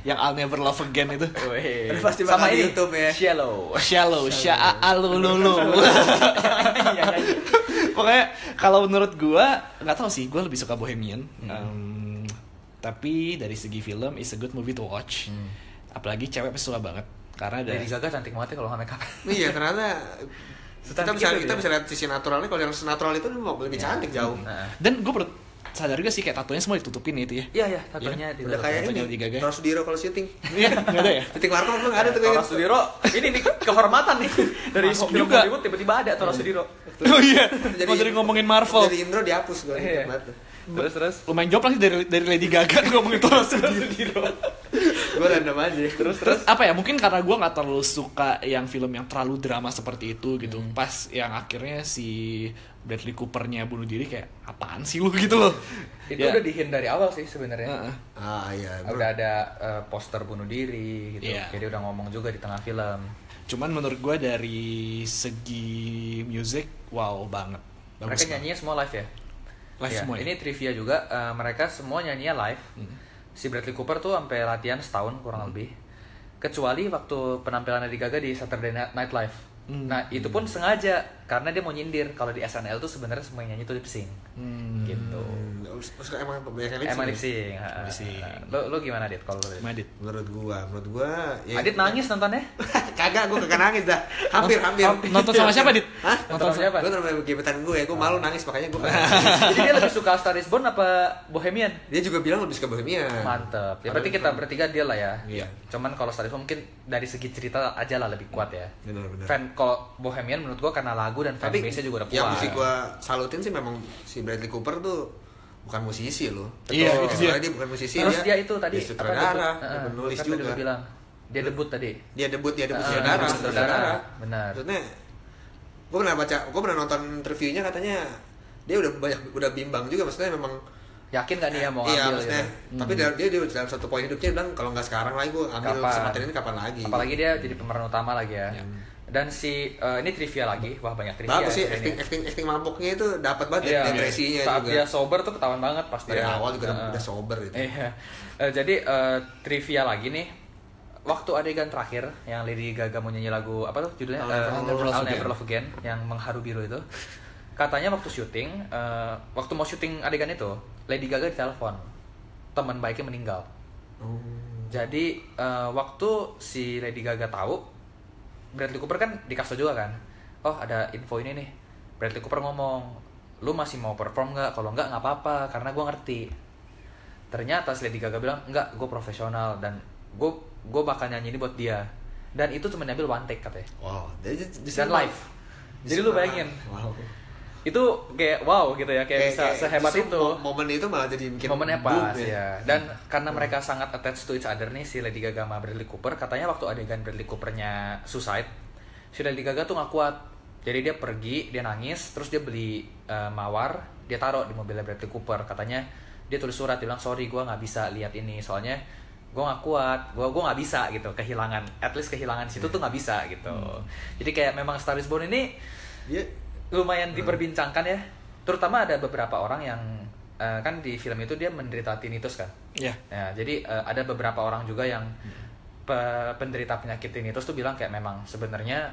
Yang I'll Never Love Again itu. Wih. Udah pasti Sama bakal di ini YouTube ya. Shallow. Shallow, shallow, Iya, iya. Pokoknya kalau menurut gue nggak tahu sih, gue lebih suka Bohemian. Em, tapi dari segi film, is a good movie to watch. Apalagi cewek suka banget karena ada Lady Gaga cantik banget ya kalau nggak make up. Iya ternyata kita bisa itu kita dia. bisa lihat sisi naturalnya kalau yang natural itu lebih cantik jauh. Nah. dan gue sadar juga sih kayak tatonya semua ditutupin itu ya. Iya iya, tatonya di Udah kayak ini. Lady Gaga. Tora Sudiro kalau syuting. Iya, nggak ada ya? Syuting Warkop nggak ada tuh Tora kayaknya. Sudiro, ini nih kehormatan nih dari Masuk film juga. Hollywood tiba-tiba ada Tora Sudiro. Oh iya, Jadi- mau dari ngomongin Marvel. Jadi Indro dihapus gue. Iya. Terus terus. Lumayan job lagi dari dari Lady Gaga ngomongin Tora Sudiro. Gue random aja. Terus terus. Terus apa ya? Mungkin karena gue nggak terlalu suka yang film yang terlalu drama seperti itu gitu. Pas yang akhirnya si Bradley Cooper-nya bunuh diri kayak apaan sih lu gitu loh. Itu Ya. udah dihin dari awal sih sebenarnya. Heeh. Ah iya. bro. Udah ada eh, poster bunuh diri gitu. Iya. Jadi udah ngomong juga di tengah film. Cuman menurut gue dari segi music wow banget. Bagus mereka banget. nyanyinya semua live ya. Live Iya, semua ya? Ini trivia juga. eh, mereka semua nyanyinya live. Si Bradley Cooper tuh sampai latihan setahun kurang lebih. Kecuali waktu penampilan Lady Gaga di Saturday Night Live. Hmm. Nah itu pun sengaja karena dia mau nyindir kalau di SNL tuh sebenarnya semua yang nyanyi tuh lip sync. Hmm. Gitu. Suka emang banyak yang lip Emang sync. lip sync. ha, ha. Lip sync. Lo, lo gimana dit kalau lo? Dit? Madit. Menurut gua, menurut gua ya Adit nangis nontonnya? Kagak, gua kagak nangis dah. Hampir, hampir. Nonton sama siapa, Dit? Hah? Nonton sama siapa? Gue nonton sama gebetan gue ya, gue malu nangis makanya gue Jadi dia lebih suka Star is Born apa Bohemian? Dia juga bilang lebih suka Bohemian. Mantep. Ya berarti kita bertiga dia lah ya. Iya. Cuman kalau Star is Born mungkin dari segi cerita aja lah lebih kuat ya. Benar, benar. Fan kalau Bohemian menurut gua karena lagu dan Tapi fanbase-nya juga udah kuat. yang mesti gue salutin sih memang si Bradley Cooper tuh bukan musisi loh. Iya, Betul. itu dia. Dia bukan musisi Terus dia itu tadi dia sutradara, apa, dia penulis Kan juga. lu bilang dia debut tadi. Dia debut, dia debut Ah, sutradara, sutradara. Benar. Maksudnya gue pernah baca, gue pernah nonton reviewnya katanya dia udah banyak udah bimbang juga maksudnya memang Yakin gak nih ya mau iya, ambil maksudnya, gitu? tapi dia, dia, dia dalam satu poin hidupnya bilang kalau nggak sekarang lagi gue ambil Kapan? kesempatan ini kapan lagi Apalagi dia jadi pemeran utama lagi ya. Dan si eh, ini trivia lagi, wah banyak trivia. bagus sih ya, acting ini. acting acting mabuknya itu dapat banget dari ekspresinya Saat juga dia sober tuh ketahuan banget pas dari dia awal juga udah, Heeh. udah sober gitu Iya. Eh, jadi eh, trivia lagi nih. Waktu adegan terakhir yang Lady Gaga mau nyanyi lagu apa tuh judulnya I'll Eh, Never- I'll Never Love Again. Never Love Again yang mengharu biru itu. Katanya waktu syuting, eh, waktu mau syuting adegan itu, Lady Gaga ditelepon. Teman baiknya meninggal. Oh. Jadi eh, waktu si Lady Gaga tahu, Bradley Cooper kan dikasih juga kan. Oh ada info ini nih. Bradley Cooper ngomong, lu masih mau perform nggak? Kalau nggak nggak apa-apa, karena gue ngerti. Ternyata si Lady Gaga bilang, enggak, gue profesional dan gue gue bakal nyanyi ini buat dia. Dan itu cuma diambil one take katanya. wow Dan live. Jadi lu bayangin, wow. Itu kayak wow gitu ya, kayak, bisa sehebat justru itu. mo- momen itu malah jadi bikin momennya boom pas ya. Dan karena mereka sangat attached to each other nih si Lady Gaga sama Bradley Cooper, katanya waktu adegan Bradley Coopernya suicide, si Lady Gaga tuh nggak kuat. Jadi dia pergi, dia nangis, terus dia beli eh, mawar, dia taruh di mobilnya Bradley Cooper. Katanya dia tulis surat, dia bilang sorry gue nggak bisa lihat ini, soalnya gue nggak kuat, gue gue nggak bisa gitu, kehilangan, at least kehilangan situ tuh nggak bisa gitu. Jadi kayak memang Star is Born ini dia lumayan diperbincangkan ya terutama ada beberapa orang yang eh, kan di film itu dia menderita tinnitus kan Iya. ya jadi eh, ada beberapa orang juga yang pe- penderita penyakit tinnitus tuh bilang kayak memang sebenarnya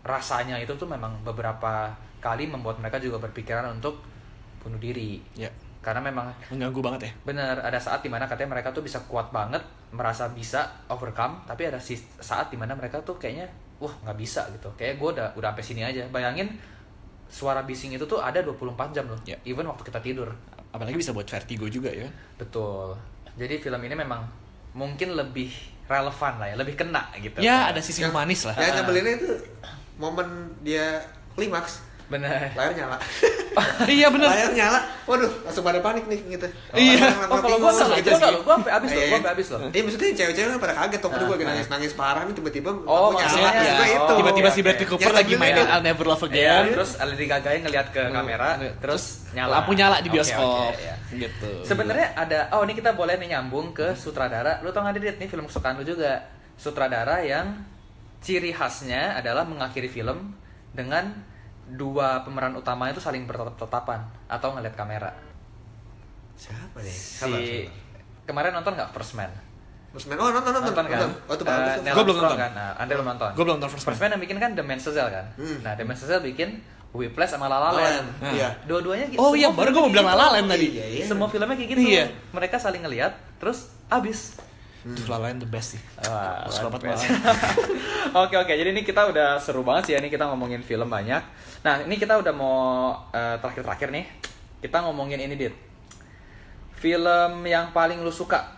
rasanya itu tuh memang beberapa kali membuat mereka juga berpikiran untuk bunuh diri Ya. karena memang Mengganggu banget ya. bener ada saat di mana katanya mereka tuh bisa kuat banget merasa bisa overcome tapi ada saat di mana mereka tuh kayaknya wah nggak bisa gitu kayak gue udah udah sampai sini aja bayangin suara bising itu tuh ada 24 jam loh Ya. even waktu kita tidur. Apalagi bisa buat vertigo juga ya. betul. Jadi film ini memang mungkin lebih relevan lah ya lebih kena gitu. Ya ada sisi manis lah. yang nyebelinnya itu momen dia klimaks. Bener layar nyala iya bener. layar nyala waduh langsung pada panik nih gitu Iya. oh kalau gue Langsung salah gitu gue sampai abis loh Iya, gue sampai abis loh Iya maksudnya cewek-cewek pada kaget tuh, gue lagi ah. nangis-nangis parah nih tiba-tiba Oh, nyala. ya. Itu. Oh, Tiba-tiba si Bradley. Cooper lagi mainin itu. I'll Never Love Iya, Again. terus Lady Gaga yang ngeliat ke kamera, terus nyala. Lampu nyala di bioskop. iya. Gitu. Sebenarnya ada, oh ini kita boleh nih nyambung ke sutradara. Lu tau gak Dit, nih film kesukaan lu juga. Sutradara yang ciri khasnya adalah mengakhiri film dengan dua pemeran utama itu saling bertatap-tatapan atau ngeliat kamera. Siapa nih? Si kemarin nonton nggak First Man? Terus main, oh nonton nonton, Nonton kan? Oh itu Eh, bagus tuh. Neil Gua belum Armstrong nonton. Kan? Nah, Anda belum nonton. Gue belum nonton First Man. First Man yang bikin kan The Man Cell kan? Hmm. Nah, The Man Cell bikin Whiplash sama La La La La Land. Land, iya. Dua-duanya gitu. Oh iya, baru gua mau bilang kayak La La gitu. Land tadi. Iya, iya. Semua filmnya kayak gitu. Iya. Mereka saling ngelihat, terus abis. Duh, La La Land the best sih. Wah, banget. Oke oke, jadi ini kita udah seru banget sih ya, ini kita ngomongin film banyak. Nah, ini kita udah mau eh, terakhir-terakhir nih. Kita ngomongin ini, Dit. Film yang paling lu suka.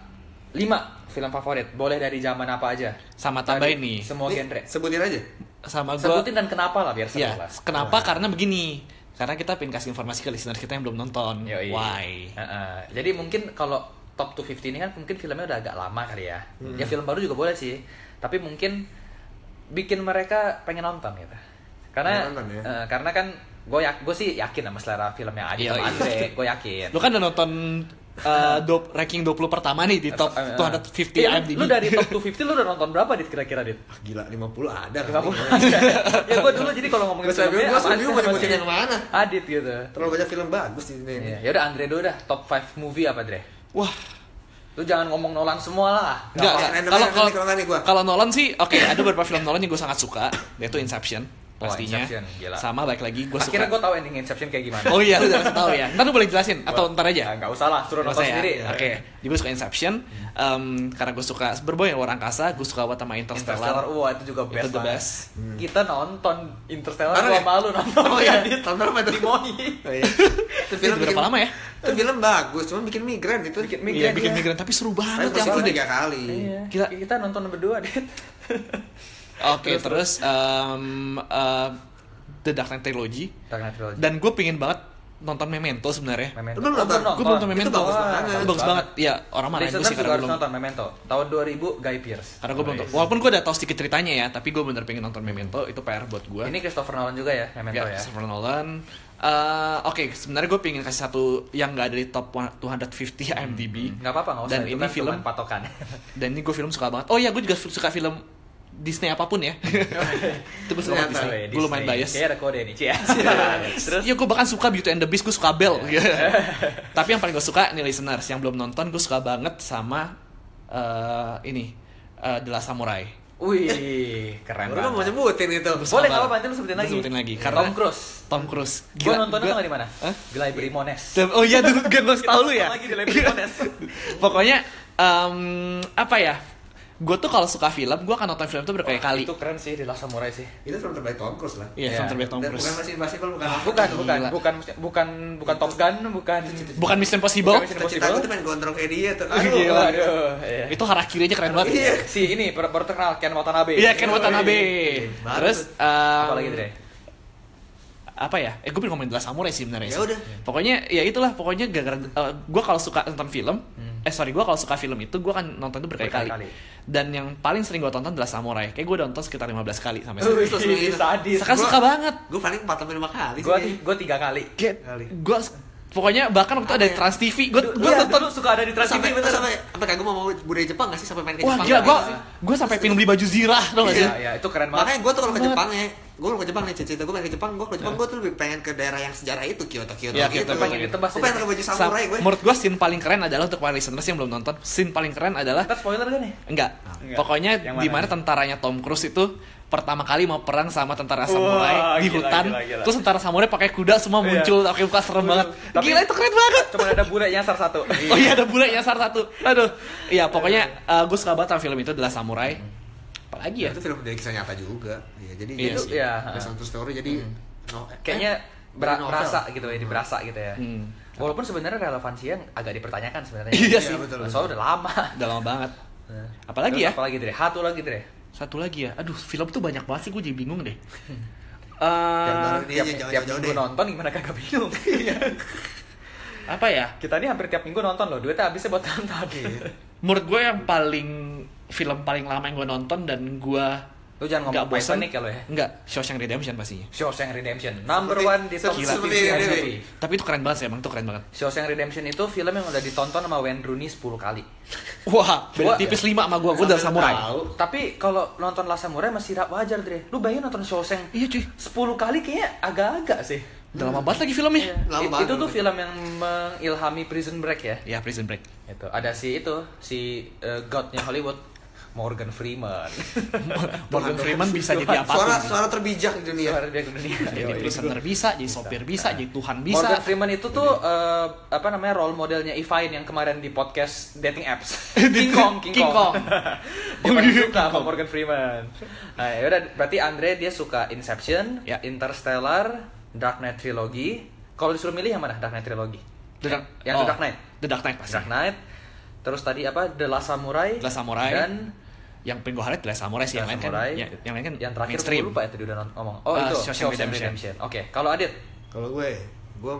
5 film favorit. Boleh dari zaman apa aja. Sama tambahin nih. Semua Nih, genre. Sebutin aja. Sama gue. Sebutin dan kenapa lah biar seru Ya, lah. kenapa? Karena begini. Karena kita pengen kasih informasi ke listener kita yang belum nonton. Yoi. Why? Heeh. Jadi mungkin kalau top 250 ini kan mungkin filmnya udah agak lama kali ya. Ya film baru juga boleh sih. Tapi mungkin bikin mereka pengen nonton gitu. Karena nonton ya. eh, karena kan gue ya, gue sih yakin sama selera filmnya Adi Yoi. sama Andre, gue yakin. Lu kan udah nonton uh, dop- ranking 20 pertama nih di top Eh, eh, 250 Iya, lu- IMDb. Lu dari top 250 lu udah nonton berapa dit kira-kira dit? Ah, Gila 50 ada. 50 ya gue dulu jadi kalau ngomongin apaan sambil sih mau nyebutin yang mana. Adit gitu. Terlalu banyak film bagus di sini. Iya, ya udah Andre dulu dah top 5 movie apa Dre? Wah, Lu jangan ngomong Nolan semua lah. Enggak, Kalau kalau kalau Nolan sih, oke, ada beberapa film Nolan yang gue sangat suka, yaitu Inception Oh, pastinya. Gila. Sama baik lagi gue suka. Akhirnya gue tahu ending Inception kayak gimana. Oh iya, lu udah tahu ya. Ntar lu boleh jelasin atau ntar aja. Ya, nggak usah lah, suruh nonton ya? sendiri. Oke, jadi gue suka Inception. Em, karena gue suka berboy luar angkasa, gue suka buat sama Interstellar, Interstellar. wah itu juga best Itu the banget. best. Kita nonton Interstellar gua ya? malu nonton. Oh iya, Dit. tahun berapa itu? Di Moi. Oh, iya. Itu Itu berapa lama ya? Itu film bagus, cuma bikin migran itu. Bikin Iya, migran. bikin ya. migran tapi seru banget yang itu deh. tiga kali. Iya. Gila. Kita nonton berdua, Dit. Oke, terus em, eh, The Dark Knight Trilogy. Dark Knight Trilogy. Dan gue pengen banget nonton Memento sebenarnya. Memento. Lu belum nonton? Gue belum nonton Memento. Itu bagus banget. Bagus banget. Ya, orang mana gue sih karena harus belum. nonton Memento. Tahun 2000 Guy Pearce. Karena gue belum nonton. Walaupun gue udah tahu sedikit ceritanya ya, tapi gue bener pengen nonton Memento. Itu PR buat gue. Ini Christopher Nolan juga ya, Memento ya. Christopher Nolan. Eh, Oke, sebenarnya gue pengen kasih satu yang gak ada di top 250 IMDb. Nggak apa-apa, nggak usah. Dan Itu ini kan film patokan. dan ini gue film suka banget. Oh iya, gue juga suka film Disney apa pun ya. itu gue suka banget Disney. Gue lumayan bias. Kayak ada kode nih, Cia. Terus Iya, gue bahkan suka Beauty and the Beast, gue suka Belle. Tapi yang paling gue suka nih listeners, yang belum nonton, gue suka banget sama eh, ini eh, The Last Samurai. Wih, keren Lu kan mau banget. nyebutin itu. Boleh Sabar. kalau nanti lu sebutin lagi. sebutin lagi, Tom karena- Cruise. Tom Cruise. Gue nontonnya gua- tau di mana? Hah? Di Library Mones. Oh iya tuh, gue gue tau lu ya. Lagi di Library Mones. Pokoknya em, apa ya? Gue tuh kalau suka film, gue akan nonton film tuh berkali-kali. Itu keren sih di Last Samurai sih. Itu film terbaik Tom Cruise lah. Iya, Iya. film terbaik Tom Dan Cruise. bukan masih Impossible, bukan apa. Bukan, bukan, bukan, bukan, bukan Top Gun, bukan. Bukan Mission Impossible. Bukan Mission gue tuh pengen gondrong kayak dia tuh. Aduh, gila. Aduh, iya. Itu harakiri aja keren banget. Iya. Si ini baru terkenal Ken Watanabe. Iya, Ken Watanabe. Baru Terus tuh. em, Apa lagi Dre? Apa ya? Eh gue pengen ngomongin Samurai sih sebenarnya. Ya udah. Pokoknya ya itulah pokoknya gara-gara gue kalau suka nonton film, eh sorry gue kalau suka film itu gue akan nonton itu berkali-kali. Berkali-kali. Dan yang paling sering gue tonton adalah Samurai. Kayak gue udah nonton sekitar 15 kali sampai sekarang. Gitu. sadis. Sekarang suka banget. Gue paling 4 sampai 5 kali sih. Gua kayaknya. gua tiga kali. Kayak Kali. gue pokoknya bahkan waktu ada di Trans TV, gue gue Iya, nonton suka ada di Trans TV sampai bener. sampai sampai kagak mau mau budaya Jepang gak sih sampai main ke Wah Jepang gila, nggak gue gue sampai pengen beli baju zirah, tau gak sih? Iya, iya, itu keren banget. Makanya gue tuh kalau ke. Jepang ya, gue kalau ke Jepang nih cerita gue pengen ke Jepang, gue ke Jepang gue tuh lebih pengen ke daerah yang sejarah itu Kyoto Kyoto Iya, gitu. Kyoto, pengen ditebas Gue ya. pengen pakai baju Sa- samurai gue. Menurut gue scene paling keren adalah untuk para listeners yang belum nonton, scene paling keren adalah Ntar spoiler kan nih? enggak. Enggak. Pokoknya di mana tentaranya Tom Cruise itu pertama kali mau perang sama tentara samurai di gila, hutan. gila, gila. Terus tentara samurai pakai kuda semua Iya. muncul, pakai muka serem banget. Tapi- Gila itu keren banget. Cuma ada bule nyasar satu. Oh iya ada bule nyasar satu. Aduh. Iya pokoknya gue suka banget film itu adalah Samurai. Apalagi ya? Itu film dari kisah nyata juga. Iya, jadi Iya itu. Iya. based on true story jadi no, Kayaknya eh, ber- dari novel. berasa gitu ya, berasa gitu ya. Hmm. Walaupun sebenarnya relevansinya agak dipertanyakan sebenarnya. Iya Iya, sih. betul, betul. Soalnya udah lama. Udah lama banget. Apalagi ya? Apalagi Dre? Satu lagi Dre. Satu lagi ya. Aduh, film tuh banyak banget sih gue jadi bingung deh. Yang Eh, baru ini Tiap, jangan tiap jauh-jauh minggu deh. nonton gimana kagak bingung. apa ya? Kita ini hampir tiap minggu nonton loh. Duitnya habisnya buat nonton. Iya. Menurut gue yang paling film paling lama yang gue nonton dan gue Lu jangan nggak ngomong bosan Titanic ya lo ya. Nggak, Shawshank Redemption pastinya. Shawshank Redemption number Seperti- one di top 50 seperti ini, ini. Tapi itu keren banget sih, emang itu keren banget. Shawshank Redemption itu film yang udah ditonton sama Wayne Rooney 10 kali. Wah, beda Gua- tipis lima sama gua, gua udah samurai. tahu. Tapi kalau nonton Last Samurai masih ra- wajar, Dre. Lu bayangin nonton Shawshank Iya cuy, 10 kali kayaknya agak-agak sih. udah lama banget lagi filmnya. Lama It- banget itu tuh film yang mengilhami Prison Break ya. Ya, Prison Break. Itu ada si itu si eh, godnya Hollywood Morgan Freeman. Morgan Freeman bisa jadi apa Suara suara terbijak di dunia. Suara dia ke dunia. Jadi presenter bisa, jadi sopir bisa, jadi Tuhan bisa. Morgan Freeman itu tuh eh, apa namanya role modelnya Evine yang kemarin di podcast dating apps. King Kong, King, King Kong. Kong. dia Oh, iya, suka King sama Kong. Morgan Freeman. Nah, yaudah berarti Andre dia suka Inception, Ya. Interstellar, Dark Knight Trilogy. Kalau disuruh milih yang mana Dark Knight Trilogy? The Dark, Yang The Dark Knight. The Dark Knight pasti. Dark Knight. Terus tadi apa? The Last Samurai. The Last Samurai. Dan Yang pengen gue highlight adalah Samurai sih, yang lain kan, Samurai. yang, yang lain kan yang terakhir mainstream. gue lupa ya tadi udah ngomong. Oh, Ah, itu Shawshank Shawshank Redemption. Redemption. Oke, kalau Adit Kalau gue, gue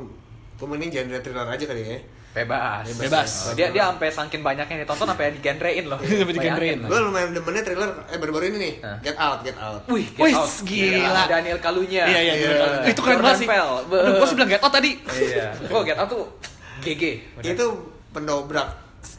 gue mending genre thriller aja kali ya. bebas. Bebas. Oh, dia dia sampai saking banyaknya yang ditonton sampai digenrein loh. Sampai digenrein. Gue lumayan demennya thriller eh baru-baru ini nih. Get Out, Get Out. Wih, Get Wih, Out. gila. Daniel Kaluuya. Iya, iya, Iya. iya. Itu keren banget sih. Aduh, gue bilang get out tadi. Iya. Oh, Get Out tuh GG. Itu pendobrak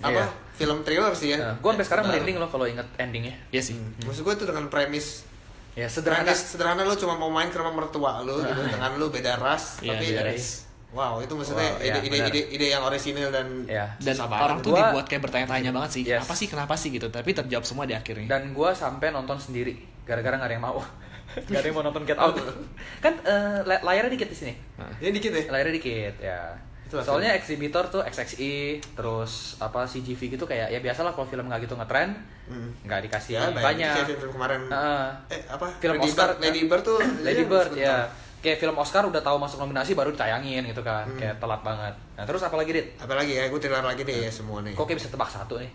apa? Film thriller sih ya. Nah, gue sampai sekarang Nah, merinding loh kalau inget endingnya. Iya sih. Maksud gue itu dengan premis Ya sederhana. Premis sederhana lu cuma mau main ke rumah mertua lu gitu dengan lu beda ras Iya, tapi beda ras. wow itu maksudnya Wow, ide, ide, benar. ide ide yang orisinil dan Ya. Dan orang tuh Gua- dibuat kayak bertanya-tanya banget sih. Yes. Apa sih, kenapa sih gitu. Tapi terjawab semua di akhirnya. Dan gue sampai nonton sendiri gara-gara gak ada yang mau. gak ada yang mau nonton Get Out. kan la- layarnya dikit di sini. ya dikit ya Layarnya dikit ya. Soalnya eksibitor tuh XXI, terus apa CGV gitu kayak ya biasalah kalau film nggak gitu ngetren, Hmm. nggak dikasih ya banyak. banyak kayak film kemarin Heeh. eh apa Film Lady Oscar, Bird, Lady Bird tuh Lady iya, Bird ya. Kayak film Oscar udah tahu masuk nominasi baru ditayangin gitu kan. Hmm. Kayak telat banget. Nah, terus apa lagi, Dit? apalagi ya gue thriller lagi deh ya semua nih Kok kayak bisa tebak satu nih?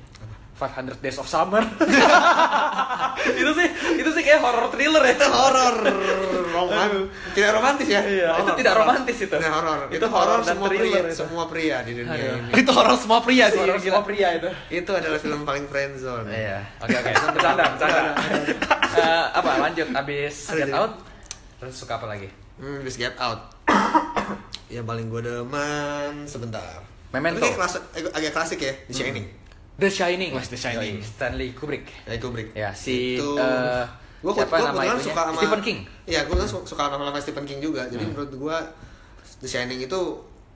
500 Days of Summer. itu sih itu sih kayak horror thriller ya. horor roman tidak romantis ya Iya, itu Horor, tidak horor. romantis itu. Nah, horor Itu itu horor semua pria itu. semua pria di dunia Aduh. ini itu horor semua pria sih. Horor semua pria itu. itu adalah film paling friendzone Iya. Oke oke. Bercanda, bercanda. Eh, apa lanjut abis get out terus suka apa lagi? Hmm, bis Get Out. yang paling gue demen sebentar. Memento. Ini klasik, agak, klasik ya, The Shining. The Shining. Wes, The Shining. Stanley Kubrick. Ya Kubrick. Ya, si, Itu- eh, gua siapa gua nama itunya? suka sama Stephen King. Iya, gue suka, suka sama novel Stephen King juga. Jadi Hmm. menurut gue The Shining itu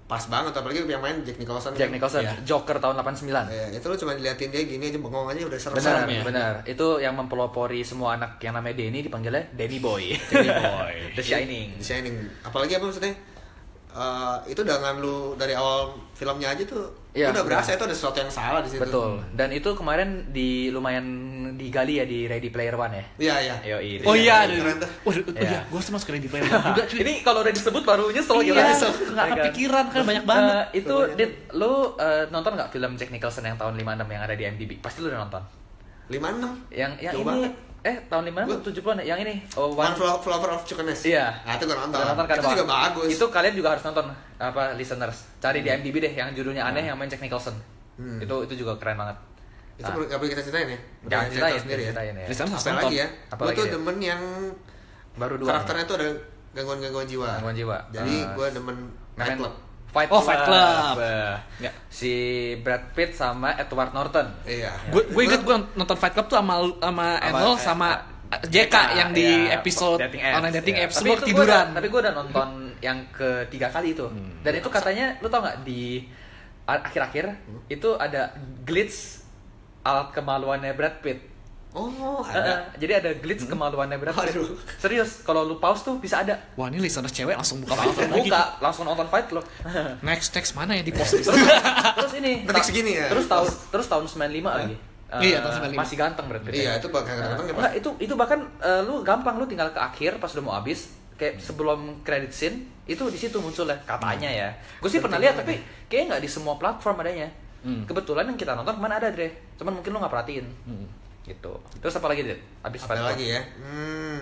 pas banget apalagi yang main Jack Nicholson. Jack kan. Nicholson, Iya. Joker tahun 89. Ya, itu lu cuma diliatin dia gini aja bengong aja udah serem. Benar, ya. benar. Itu yang mempelopori semua anak yang namanya Denny dipanggilnya Danny Boy. Danny Boy. The Shining. The Shining. Apalagi apa maksudnya? Eh, itu dengan lu dari awal filmnya aja tuh Iya, lu udah berasa itu ada sesuatu yang salah di situ. Betul. Dan itu kemarin di lumayan digali ya di Ready Player One ya. Iya, iya. Oh iya, Keren tuh. Waduh, oh Iya. iya, gue sama sekali di player One juga cuy. Ini kalau udah disebut baru nyesel gitu. Iya, Nyesel. nggak Ya kan? kepikiran kan banyak banget. Eh, itu dit lu eh, nonton nggak film Jack Nicholson yang tahun 56 yang ada di MDb? Pasti lu udah nonton. 56. Yang yang Jauh ini banget. Eh tahun 56 Gua- atau 70-an ya? Yang ini. Oh, One One Flo- Flower of Chickenness. Iya. Nah, itu gue nonton. Nonton kan, itu juga bagus. Itu kalian juga harus nonton apa listeners. Cari di MDb deh yang judulnya aneh yang main Jack Nicholson. Hmm. Itu itu juga keren banget. itu Nah, perlu- nggak boleh kita ceritain ya. jangan cerita ceritain, sendiri ya. ceritain ya. Listeners harus Apa nonton. lagi ya? Gue lagi tuh ya? demen yang Baru dua. karakternya tuh ada gangguan-gangguan jiwa. Gangguan jiwa. Jadi Ah. gue demen Fight Main Club. Fight Oh, Fight Club. Eh, Ya. Si Brad Pitt sama Edward Norton. Iya. Gue gue inget gue nonton Fight Club tuh sama sama Enol sama JK yang di Iya, episode dating apps, online dating iya. apps Tapi semua gua tiduran. udah- tapi gue udah nonton yang ketiga kali itu. Dan itu katanya, lu tau nggak di akhir-akhir itu ada glitch alat kemaluannya Brad Pitt. Oh, Eh, ada. eh, jadi ada glitch kemaluannya Brad Pitt. Aduh. Serius, kalau lu pause tuh bisa ada. Wah ini listeners cewek langsung buka lagi. Buka, langsung nonton Fight Club. Next next mana ya di post terus, terus ini Detik ta- segini ya? Terus tahun terus tahun 95 lagi. Iya, Eh, tahun 95. Masih ganteng Pitt. Iya, ya. itu bakal kadang-kadang ya, Enggak, itu itu bahkan eh, lu gampang lu tinggal ke akhir pas udah mau habis kayak sebelum credit scene itu di situ muncul ya katanya ya. Gue sih pernah lihat tapi kayaknya nggak di semua platform adanya. Hmm. Kebetulan yang kita nonton ke mana ada Dre? Cuman mungkin lu nggak perhatiin. Hmm. Gitu. Terus apa lagi Dre? Habis Apa lagi ya? Hmm.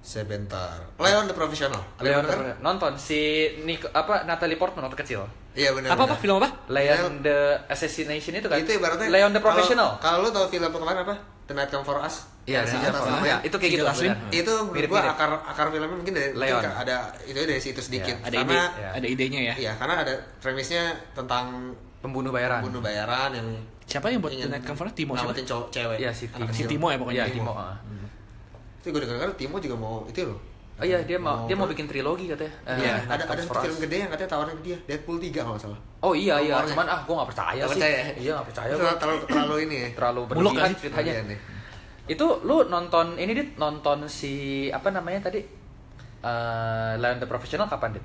Sebentar. Leon the Professional. Ada Leon denger? nonton si Nico, apa Natalie Portman waktu kecil. Iya benar. Apa apa film apa? Leon the Assassination itu kan. Itu ibaratnya Leon the Professional. Kalau, kalau lu tahu film kemarin apa? The Night Come For Us. Iya, Jota Taslim. Taslim. Ya, itu kayak gitu. Benar. itu menurut gua akar akar filmnya mungkin dari mungkin Leon. ada itu dari situ sedikit Ada ide, karena ya. ada idenya ya. iya karena ada premisnya tentang Pembunuh bayaran. bunuh bayaran yang Siapa yang buat Night Cover? Timo siapa? cowok cewek Iya, si Timo. Si. Timo ya pokoknya. Iya, Timo. ah. itu gue dengar Timo juga mau itu loh Oh iya, dia mau Mau dia mau bikin trilogi katanya. Iya, ada ada Comes film gede yang katanya tawaran ke dia Deadpool 3 kalau salah Oh iya iya, cuman ah gua gak percaya Nggak sih. percaya ya? Iya gak percaya gua. terlalu terlalu ini ya Terlalu berlebihan kali. ceritanya. Iya. Itu lu nonton ini dit nonton si apa namanya tadi? Eh Lion the Professional kapan dit?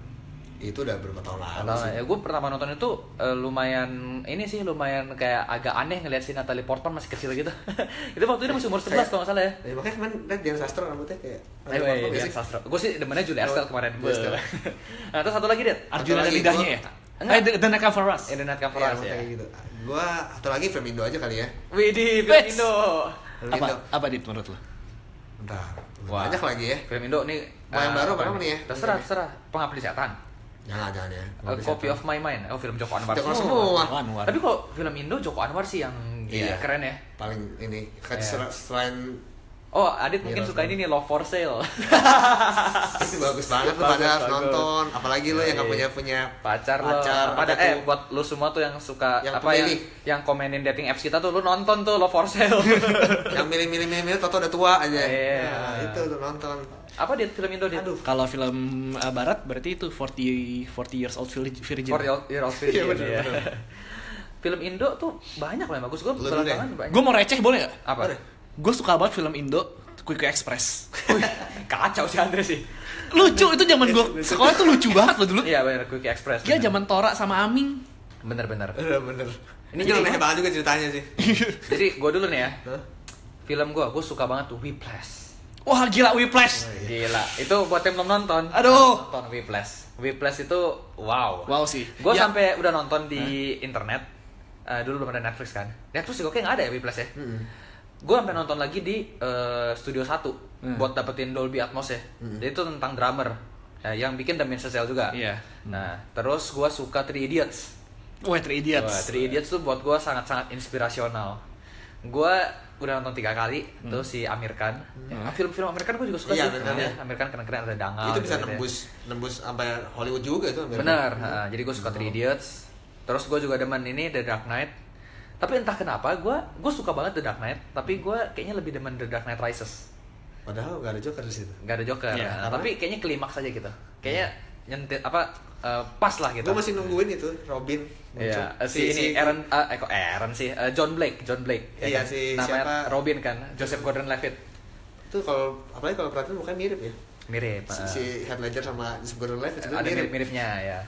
Itu udah berapa tahun lalu Atau sih ya gue pertama nonton itu eh, lumayan ini sih lumayan kayak agak aneh ngeliat si Natalie Portman masih kecil gitu. itu waktu itu masih umur 11 kalau nggak salah ya. Ya, makanya kemarin liat Dian Sastro rambutnya kayak Ayo, Apa Dian sih? Sastro. Gue sih demennya Julia Estelle kemarin. Estelle. nah, terus satu lagi, Dit. Arjuna Satu lagi, lidahnya ya? Enggak. Eh, The, The Night Cover Us. Internet cover Iya, us ya. kayak gitu gua atau lagi film Indo aja kali ya Widih, film. Indo. Apa? Apa dit menurut lo? Bentar, Wah. banyak lagi ya Film Indo nih. Mau yang eh, baru apa nih ya? Terserah, terserah. Pengabdi setan. Jangan, jangan ya A Copy of My Mind. Oh, film Joko Anwar. Joko semua. Anwar. Tapi kalau film Indo Joko Anwar sih yang Iya. iya, keren ya. Paling ini kan Iya. sel- selain Oh, Adit mungkin Iya, suka langsung. ini nih Love for Sale. itu bagus banget tuh pada harus nonton apalagi lo Iya, yang nggak iya. punya punya pacar, Pacar, lo pada eh tuh? buat lu semua tuh yang suka Yang apa yang pemilih. yang komenin dating apps kita tuh lu nonton tuh Love for Sale. yang milih-milih milih toto udah tua aja Iya. nah, itu tuh nonton apa dia film Indo dia? Aduh. Kalau film uh, barat berarti itu 40 40 years old Virgin. Virgin. For Your, Your Old Virgin, Iya, ya. film Indo tuh banyak lah yang bagus. Gue belakangan banyak. Gue mau receh boleh gak? apa? Gue suka banget film Indo Quick Quick Express. Wih, Kacau si Andre sih. lucu itu zaman gue sekolah tuh lucu banget loh dulu. Iya benar Quick Express. Iya bener. zaman Tora sama Aming. Bener-bener. Bener bener. Ini Ini jadi- aneh banget juga ceritanya sih. Jadi gue dulu nih ya. Film gue, gue suka banget tuh Whiplash. Wah gila Whiplash. Gila, itu buat yang belum nonton. Aduh. Nonton Whiplash. Whiplash itu wow. Wow sih. Gue Ya. sampai udah nonton di internet. Eh, dulu belum ada Netflix kan. Netflix juga kayak nggak ada ya Whiplash ya. Mm-mm. Gue sampai nonton lagi di eh, Studio 1 Hmm. buat dapetin Dolby Atmos ya. Jadi itu tentang drummer. Ya, yang bikin Damien Chazelle juga. Iya. Nah, terus gue suka Three Idiots. Wah Three Wah, Idiots. Three Idiots tuh buat gue sangat-sangat inspirasional. Gue udah nonton tiga kali tuh si Amir Khan. Ya, Film-film Amir Khan gue juga suka Iya, sih. bener, Ya, ya. Amir Khan keren-keren ada Dangal. itu bisa gitu ya. nembus nembus sampai Hollywood juga itu. Amerika. Bener. ha, jadi gue suka Three Idiots. Terus gue juga demen ini The Dark Knight. Tapi entah kenapa gue gue suka banget The Dark Knight. Tapi gue kayaknya lebih demen The Dark Knight Rises. Padahal nggak ada Joker di situ. Gak ada Joker. Iya, Nah, tapi kayaknya klimaks aja gitu. Kayaknya nyentit apa eh, pas lah gitu. Gue masih nungguin itu Robin. Iya, eh, si, ini Aaron, eh eh, kok Aaron sih, Eh, John Blake, John Blake. ya Iya, kan? si namanya siapa? Robin kan, Joseph Gordon-Levitt. itu kalau apalagi kalau perhatiin mukanya mirip ya. Mirip. Si, eh. si Heath Ledger sama Joseph Gordon-Levitt itu ada mirip. mirip-miripnya ya.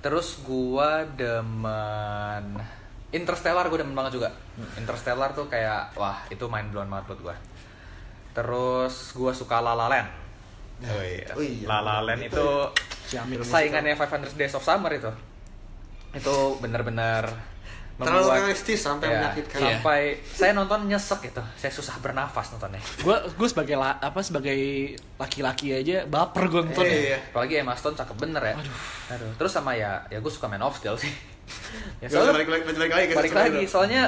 Terus gua demen Interstellar gua demen banget juga. Interstellar tuh kayak wah itu main blown banget buat gua. Terus gua suka La La Land. Oh iya. Oh iya. La La Land Itu itu saingannya 500 Days of Summer itu. Itu bener-bener Terlalu membuat- realistis sampai Iya, menyakitkan. Sampai saya nonton nyesek itu. Saya susah bernafas nontonnya. Gue gue sebagai la- apa sebagai laki-laki aja baper gue nonton Iya, iya. Apalagi Emma Stone cakep bener ya. Aduh. Terus sama ya, ya gue suka Man of Steel sih. ya, Gak usah balik lagi, balik lagi balik lagi soalnya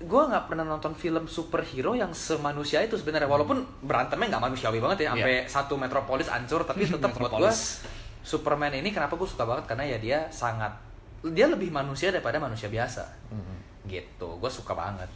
gue nggak pernah nonton film superhero yang semanusia itu sebenarnya. Walaupun berantemnya nggak manusiawi banget ya sampai satu metropolis hancur tapi tetap buat gue. Superman ini kenapa gue suka banget? Karena ya dia sangat dia lebih manusia daripada manusia biasa. Gitu gue suka banget.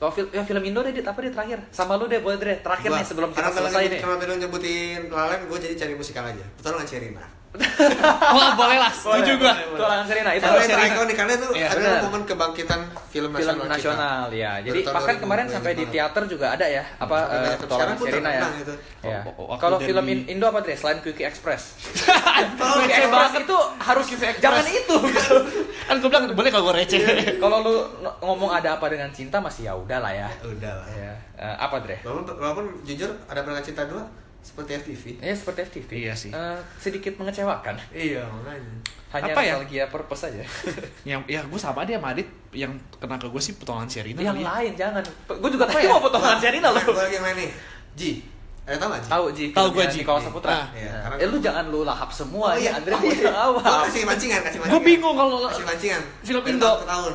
Kalau film ya film Indo deh Dit, apa deh terakhir? Sama lu deh boleh deh. Terakhir Gua- nih sebelum kita selesai nyebut- nih Karena lu nyebutin Lalen, gue jadi cari musikal aja. Pertolongan Sherina. Oh boleh lah setuju gue Itu Alan Serena itu Karena itu ikonik, karena itu Iya, adalah momen kebangkitan film nasional, film nasional kita. ya. Jadi bahkan 2000, kemarin sampai di teater juga ada ya apa Sekarang pun Sherina ya. terkenang itu. Ya. Oh, oh, Kalau film In- Indo apa Dre? Selain Quickie Express. Quickie Express banget itu harus jangan itu. kan gue bilang boleh kalau gue receh Kalau lu ngomong ada apa dengan cinta masih ya udah lah ya. Udah lah. Ya. Eh, apa Dre? Walaupun, walaupun jujur ada pernah cinta dua seperti FTV. Ya seperti FTV. Iya sih. Eh, sedikit mengecewakan. Iya makanya. Hanya Apa ya? nostalgia purpose aja. yang ya gue sama dia sama Adit yang kena ke gue sih petualangan Sherina yang kali ya. lain jangan. Gue juga tadi ya? mau potongan Sherina loh. Gue lagi yang lain nih. Ji. Ada tau gak Ji? Tahu Ji, Tahu gua, filmnya Ji. Di kawasan Putra. Ah, iya. Nah, Eh lu jangan lu lahap semua Oh, ya, iya. Andre Oh, iya. awal. Gua kasih mancingan, kasih mancingan. gue bingung kalau Kasih mancingan. Film Indo. tahun.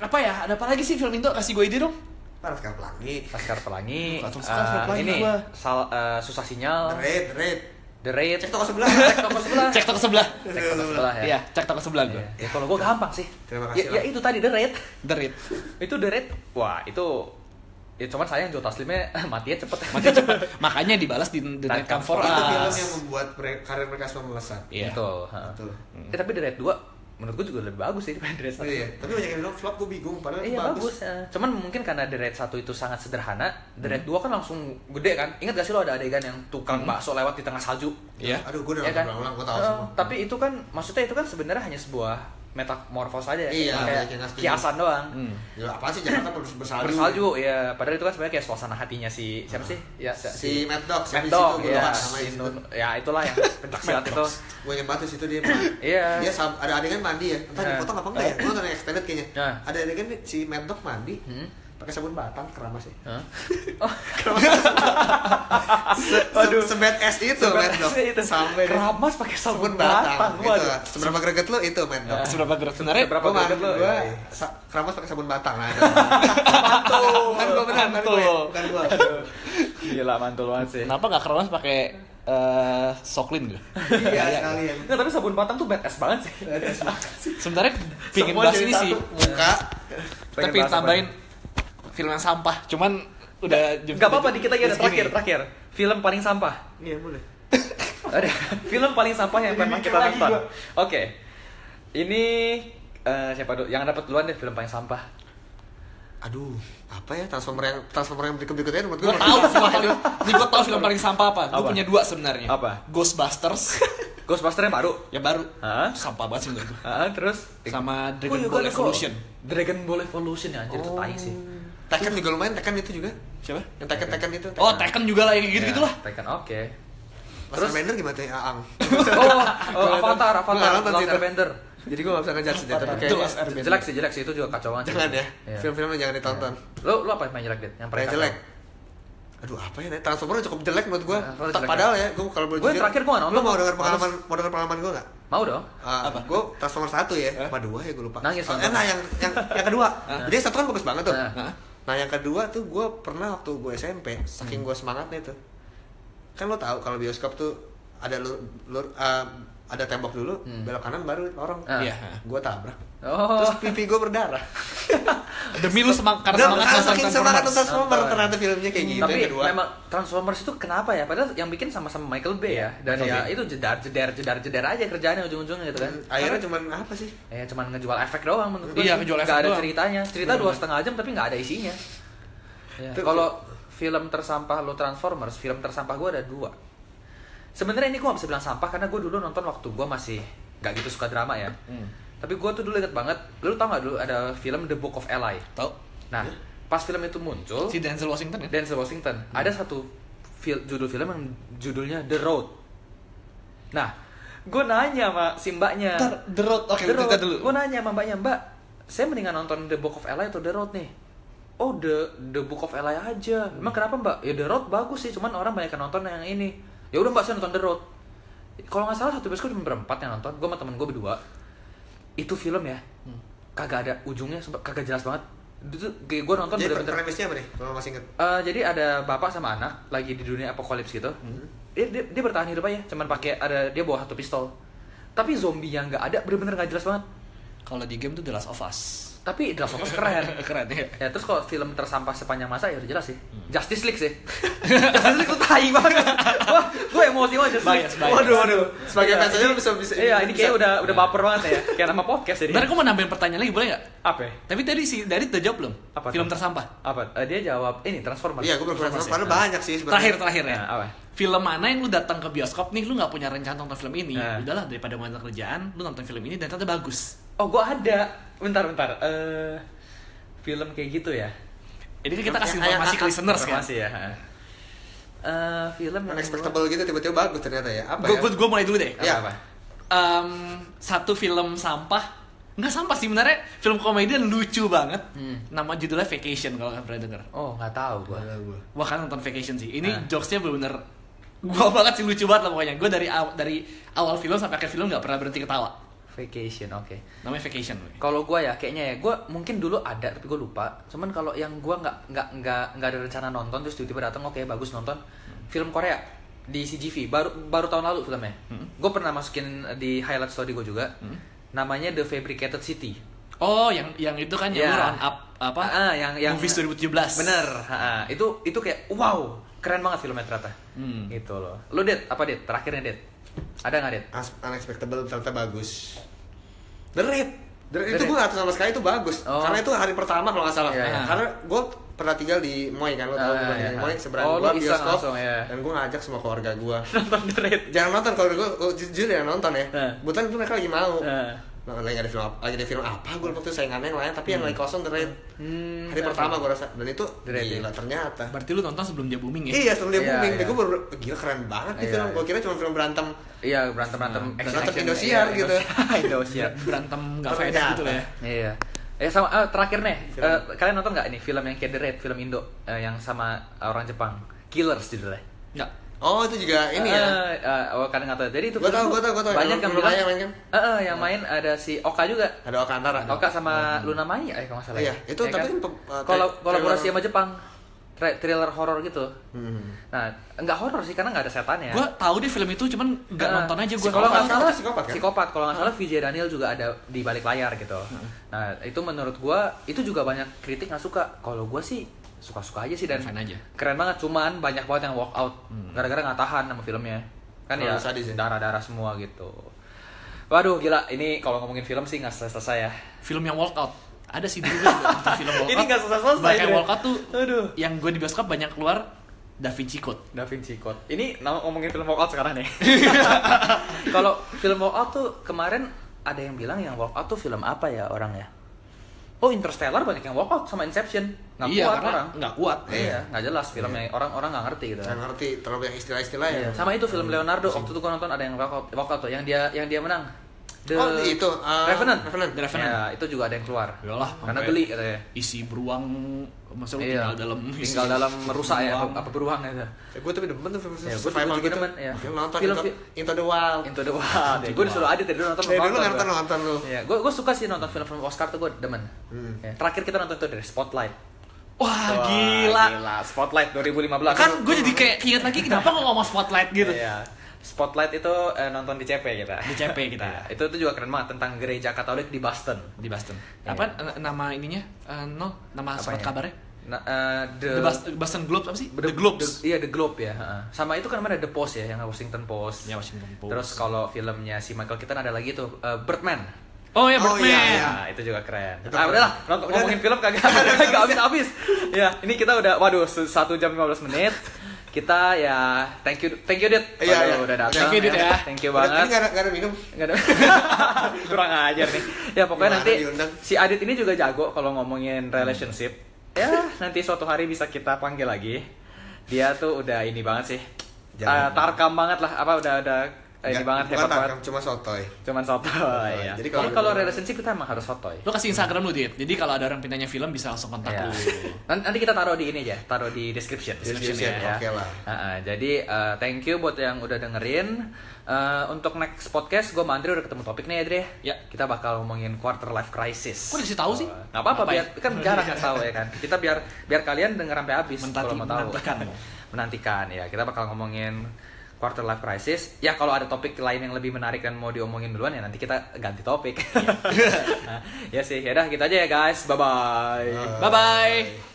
apa ya ada apa lagi sih film Indo kasih gue ide dong Laskar Pelangi. Laskar Pelangi. Laskar eh, Pelangi ini sal- eh, susah sinyal. The Raid, The Raid. The Raid. Cek toko sebelah. Cek toko sebelah. Cek toko sebelah. Cek toko sebelah ya. Iya, cek toko sebelah gue. Ya, kalau gue gampang sih. Terima Ya, kasih, ya Bang. itu tadi The Raid. The Raid. itu The Raid. Wah, itu ya cuman sayang Joe Taslimnya matinya cepet. Mati cepet. Makanya dibalas di The Night Come For Itu film Us. yang membuat karir mereka semua melesat. Iya. Betul. Betul. Eh, tapi The Raid 2 menurut gue juga lebih bagus sih daripada The Raid 1. Iya, tapi banyak yang bilang flop gue bingung padahal itu Iya bagus. bagus. ya. Cuman mungkin karena The Raid 1 itu sangat sederhana, The Raid 2 kan langsung gede kan. Ingat gak sih lo ada adegan yang tukang bakso lewat di tengah salju? Iya. Aduh, gue udah Iya kan? ulang, gue tahu Eh, semua. Tapi itu kan maksudnya itu kan sebenarnya hanya sebuah metamorfos aja ya. Iya, kayak yang kiasan doang. Hmm. Ya apa sih Jakarta harus bersalju? Bersalju ya, padahal itu kan sebenarnya kayak suasana hatinya si siapa sih? Ya Si Mad Dog, Mad Dog, ya, si. Nun- ya itulah yang pencak silat itu. Gue banget di situ dia Iya. Dia sam- ada adegan mandi ya Entah dipotong apa enggak ya Gue nonton yang extended kayaknya Nah. Ada adegan si Mad Dog mandi Hmm? Pakai sabun batang keramas sih Hah? Oh, Se, Aduh. se, sebad es itu Dog itu Sampai keramas pakai sabun sabun batang, batang. Itu Waduh. Seberapa greget lu itu Mad Dog Seberapa gerak sebenarnya? Seberapa mandi, greget lu? gue Iya. sa- keramas pakai sabun batang nah. Mantul. Kan gue benar, kan gue Mantul. Bukan gue Gila mantul banget sih. Kenapa nggak keramas pakai eh, soklin gue? Iya sekalian Nggak, tapi sabun batang tuh badass banget sih. Sebenarnya pingin bahas ini sih. Muka apa tambahin film yang sampah. Cuman udah Gak apa-apa dikit lagi ada terakhir terakhir. Film paling sampah. Iya boleh Ada film paling sampah yang pernah kita nonton. Oke. Ini eh, siapa dulu? Yang dapat duluan deh film paling sampah. Aduh, apa ya transformer yang transformer yang berikut berikutnya menurut gue Gue tahu film paling, ini gue tahu film paling sampah apa. Gue punya dua sebenarnya. Apa? Ghostbusters Ghostbuster yang baru. yang baru. Hah? Itu Sampah banget sih menurut gue. Terus Sama Dragon iya, Ball Evolution. Dragon Ball Evolution ya anjir itu tai sih. Tekken juga lumayan, Tekken itu juga Siapa? Yang Tekken Tekken itu Oh Tekken juga lah yang gitu gitu lah. Ya, Tekken oke. Terus Bender gimana tuh Aang? Oh, oh, Avatar, Avatar, nggak Last. Airbender. Jadi gue gak bisa ngejudge sih, tapi kayaknya Airbender. Jelek sih, jelek sih itu juga kacau banget. sih. Jangan ya, Iya. film-film yang jangan ditonton Lu lu apa yang main jelek, Dit? Yang paling Kayak jelek Aduh apa ya, Transformer cukup jelek menurut gue Nah, jelek Padahal ya, gue kalau boleh jujur terakhir gua nggak nonton. Lu mau denger pengalaman, mau denger pengalaman gue gak? Mau dong. Ah, Apa? Gue Transformer 1 ya, apa dua ya gue lupa Nangis Oh. Eh nah yang, yang, yang kedua Jadi satu kan bagus banget tuh Nah. Nah yang kedua tuh gue pernah waktu gue SMP Saking gue semangatnya tuh. Kan lo tahu kalau bioskop tuh ada lur, lur, ah, ada tembok dulu, belok kanan baru lorong Ah. Iya. Gue tabrak Oh. Terus pipi gue berdarah Demi lu semang karena semangat nonton saking semangat nonton Transformers. Ternyata filmnya kayak gitu Tapi yang kedua memang Transformers itu kenapa ya? Padahal yang bikin sama-sama Michael Bay ya. Dan Michael ya Bay. itu jedar jedar jedar jedar aja kerjaannya ujung-ujungnya gitu kan. Akhirnya cuman apa sih? Ya cuman ngejual efek doang menurut gue. Iya, ngejual efek ada doang. ceritanya. Cerita dua setengah jam tapi nggak ada isinya. Ya, Kalau film tersampah lo Transformers, film tersampah gue ada dua. Sebenarnya ini gue gak bisa bilang sampah karena gue dulu nonton waktu gue masih nggak gitu suka drama ya. Hmm. Tapi gue tuh dulu inget banget, lu tau gak dulu ada film The Book of Eli? Tahu? Nah, pas film itu muncul, Si Denzel Washington ya? Denzel Washington. Ada satu fil- judul film yang judulnya The Road. Nah, gue nanya sama si mbaknya. Ntar, The Road. Oke, The kita dulu. Gue nanya sama mbaknya, Mbak, saya mendingan nonton The Book of Eli atau The Road nih? Oh, The The Book of Eli aja. Emang kenapa, Mbak? Ya The Road bagus sih, cuman orang banyak yang nonton yang ini. Ya udah, Mbak, saya nonton The Road. Kalau nggak salah satu bioskop cuma berempat yang nonton. Gue sama temen gue berdua. Itu film ya, kagak ada ujungnya, kagak jelas banget. Itu gue nonton Jadi bener-bener premisnya apa nih? Kalau masih inget Eh, jadi ada bapak sama anak lagi di dunia apokalips gitu. Dia, dia, dia bertahan hidup aja, cuman pakai ada dia bawa satu pistol. Tapi zombie yang nggak ada bener-bener nggak jelas banget. Kalau di game tuh The Last of Us. Tapi The Last of Us keren. Keren ya. ya terus kalau film tersampah sepanjang masa ya udah jelas sih. Justice League sih. Justice League tuh tai banget. Wah, gue emosi banget Justice League. Bias, bias. Waduh, waduh. Sebagai Iya, fans aja ini- bisa- bisa- Iya, ini kayak udah udah baper banget ya. Kayak nama podcast jadi. Ntar aku mau nambahin pertanyaan lagi boleh nggak? Apa? Tapi tadi si dari udah jawab belum? Apa Film tuh? tersampah. Apa? Eh, dia jawab ini Transformers. Iya gue belum Transformers ya. Banyak sih Terakhir terakhir ya. Nah, apa? Film mana yang lu datang ke bioskop nih lu nggak punya rencana nonton film ini? Nah. Udahlah daripada mau kerjaan, lu nonton film ini dan ternyata bagus. Oh, gue ada. Bentar, bentar. Eh film kayak gitu ya. Ini kan kita kasih informasi ke listeners kan. Informasi ya. Eh film yang Unexpectable gitu tiba-tiba bagus ternyata ya Apa Gue ya? gue mulai dulu deh. Iya. apa? Em, satu film sampah nggak sampah sih sebenarnya film komedi dan lucu banget. Hmm. Nama judulnya Vacation kalau kalian pernah denger. Oh, nggak tahu gua. Gua. Wah kan nonton Vacation sih. Ini Nah. jokesnya bener-bener gua banget sih lucu banget lah pokoknya. Gue dari aw- dari awal film sampai akhir film nggak pernah berhenti ketawa. Vacation, oke. Namanya Vacation. Kalau gue ya kayaknya ya gue mungkin dulu ada tapi gue lupa. Cuman kalau yang gue nggak nggak nggak nggak ada rencana nonton terus tiba-tiba datang oke bagus nonton film Korea di CGV baru baru tahun lalu filmnya. Gue pernah masukin di highlight story gue juga. Namanya The Fabricated City. Oh, yang yang itu kan yang Ya. run up apa? Ah, yang yang Movies 2017. Bener. ah, itu itu kayak wow keren banget filmnya ternyata. Hmm. Gitu loh. Lu Det apa Det? Terakhirnya Det. Ada nggak? As- unexpectable ternyata bagus The Raid The Raid itu gue gak tahu sama sekali itu bagus Oh. karena itu hari pertama kalau nggak salah Iya, iya. karena gue pernah tinggal di Moy kan lo tau gue iya. di Moy seberang Oh, iseng bioskop langsung, iya. dan gue ngajak semua keluarga gue Nonton The Raid. jangan nonton kalau gue gue jujur ya nonton ya Ah. kebetulan itu mereka lagi mau Ah. Nah, lagi ada film apa, lagi ada film apa gue lupa tuh saingannya yang lain tapi yang lagi kosong The Raid Hmm, hari pertama gue rasa dan itu The Raid, gila ya. ternyata Berarti lu nonton sebelum dia booming ya? Iya sebelum dia Iya, booming, iya. gue baru gila keren banget nih Iya, film. iya. Gue kira cuma film berantem. Iya berantem berantem Berantem Indosiar gitu. Indosiar. Berantem gak Berbeda. faedah gitu lah ya. Iya. Eh sama eh, terakhir nih, eh, kalian nonton nggak ini film yang kayak The Raid, film Indo eh, yang sama orang Jepang, Killers judulnya. Enggak. Oh itu juga ini ya. Eh, eh, oh kalian nggak tahu. Jadi itu Gua tahu, gua tahu, gua tahu. Banyak Yang yang main kan? Eh, eh, yang main ada si Oka juga. Ada Okantara. Oka sama Luna Maya eh kalau nggak salah. Iya, ya. itu Ya tapi kan? kan uh, tra- kolaborasi sama Jepang. Thriller horor gitu. Hmm. Nah, enggak horor sih karena nggak ada setannya. Gua tahu deh film itu cuman nggak Nah, nonton aja gua. Kalau nggak Psikopat, salah psikopat kan? psikopat. Kalau nggak salah Vijay Daniel juga ada di balik layar gitu. Nah itu menurut gua itu juga banyak kritik nggak suka. Kalau gua sih suka-suka aja sih dan Fine aja. keren banget. Cuman banyak banget yang walk out gara-gara nggak tahan sama filmnya. Kan Terlalu ya sadis ya? darah-darah semua gitu. Waduh gila ini kalau ngomongin film sih nggak selesai ya. Film yang walkout. Ada sih dulu film walkout. Ini nggak selesai-selesai, Banyak yang Dre. walkout tuh. Aduh. Yang gue di bioskop banyak keluar Da Vinci Code. Da Vinci Code. Ini ngomongin film walkout sekarang nih. Kalau film walkout tuh kemarin ada yang bilang yang walkout tuh film apa ya orang ya? Oh Interstellar banyak yang walkout sama Inception. Nggak iya, kuat orang. nggak kuat. Iya, nggak jelas filmnya. Orang-orang nggak ngerti gitu. Saya ngerti terlalu banyak istilah-istilah ya. Iya. Sama itu film Leonardo waktu itu gua nonton ada yang walkout, walkout tuh yang dia yang dia menang. The Oh itu uh, Revenant. Revenant. The Revenant. Ya, itu juga ada yang keluar. Yalah, Karena geli katanya. Isi beruang masa lu Iya, tinggal dalam tinggal dalam merusak ya apa beruang itu. Gue tapi demen tuh film Ya, gua survival gitu. demen, ya. Film nonton Film- Into, Into the Wild. Into the Wild. Ya, gue disuruh aja tadi dulu nonton. Dari dulu nonton nonton nonton lu. Iya, gue gue suka sih nonton film-film Oscar tuh gue demen. Hmm. Ya, terakhir kita nonton tuh dari Spotlight. Wah, Wah, gila. Gila, Spotlight 2015. Kan gue jadi kayak ingat lagi kenapa nggak ngomong spotlight gitu. Iya. Spotlight itu eh, nonton di CP kita. Di CP kita. Iya, itu tuh juga keren banget tentang gereja Katolik di Boston. Di Boston. Iya. Apa n- nama ininya? Eh, no, nama Apa surat ya? kabarnya? Nah, eh, the, The Boston, Boston Globes apa sih? The, The- Globes. the- iya, The Globe ya. heeh. Sama itu kan namanya The Post ya, yang Washington Post. Ya, Washington Post. Terus kalau filmnya si Michael Keaton ada lagi tuh eh, Birdman. Oh ya, Oh, Birdman. iya, iya. Nah, itu juga keren. Itu ah, keren. udahlah, nonton Udah, ngomongin film kagak kagak habis-habis. ya, ini kita udah waduh se- satu jam 15 menit. Kita ya thank you thank you Dit. Iya, Waduh, iya. udah datang. Thank you, Dit, ya. Thank you banget. Ini gak ada, gak ada minum. Nggak ada. Kurang ajar nih. Ya pokoknya Gimana nanti diundang? si Adit ini juga jago kalau ngomongin relationship. Ya nanti suatu hari bisa kita panggil lagi. Dia tuh udah ini banget sih. Jangan. Ta- tarkam banget lah. Apa udah udah ini Nggak- banget hebat banget. cuma sotoy. Cuman sotoy ya. Jadi Jadi kalau- kalau relationship kita emang harus sotoy. Lu kasih Instagram lu, Dit. Jadi kalau ada orang pintanya film bisa langsung kontak Ya. lu. Nanti kita taruh di ini aja, taruh di description. Description, ya. oke lah. Ah, ah, jadi eh, thank you buat yang udah dengerin. Eh, untuk next podcast, gue sama Andre udah ketemu topik nih ya, Dre. Ya. Kita bakal ngomongin quarter life crisis. Kok dikasih tahu sih? Oh, Nggak apa-apa, Apa biar ya? kan jarang tahu ya kan. Kita biar biar kalian denger sampai habis Mentati- kalau mau tahu. menantikan. menantikan ya. Kita bakal ngomongin quarter life crisis. Ya kalau ada topik lain yang lebih menarik dan mau diomongin duluan ya nanti kita ganti topik. Nah, ya sih, ya udah gitu aja ya guys. Bye bye. Bye bye.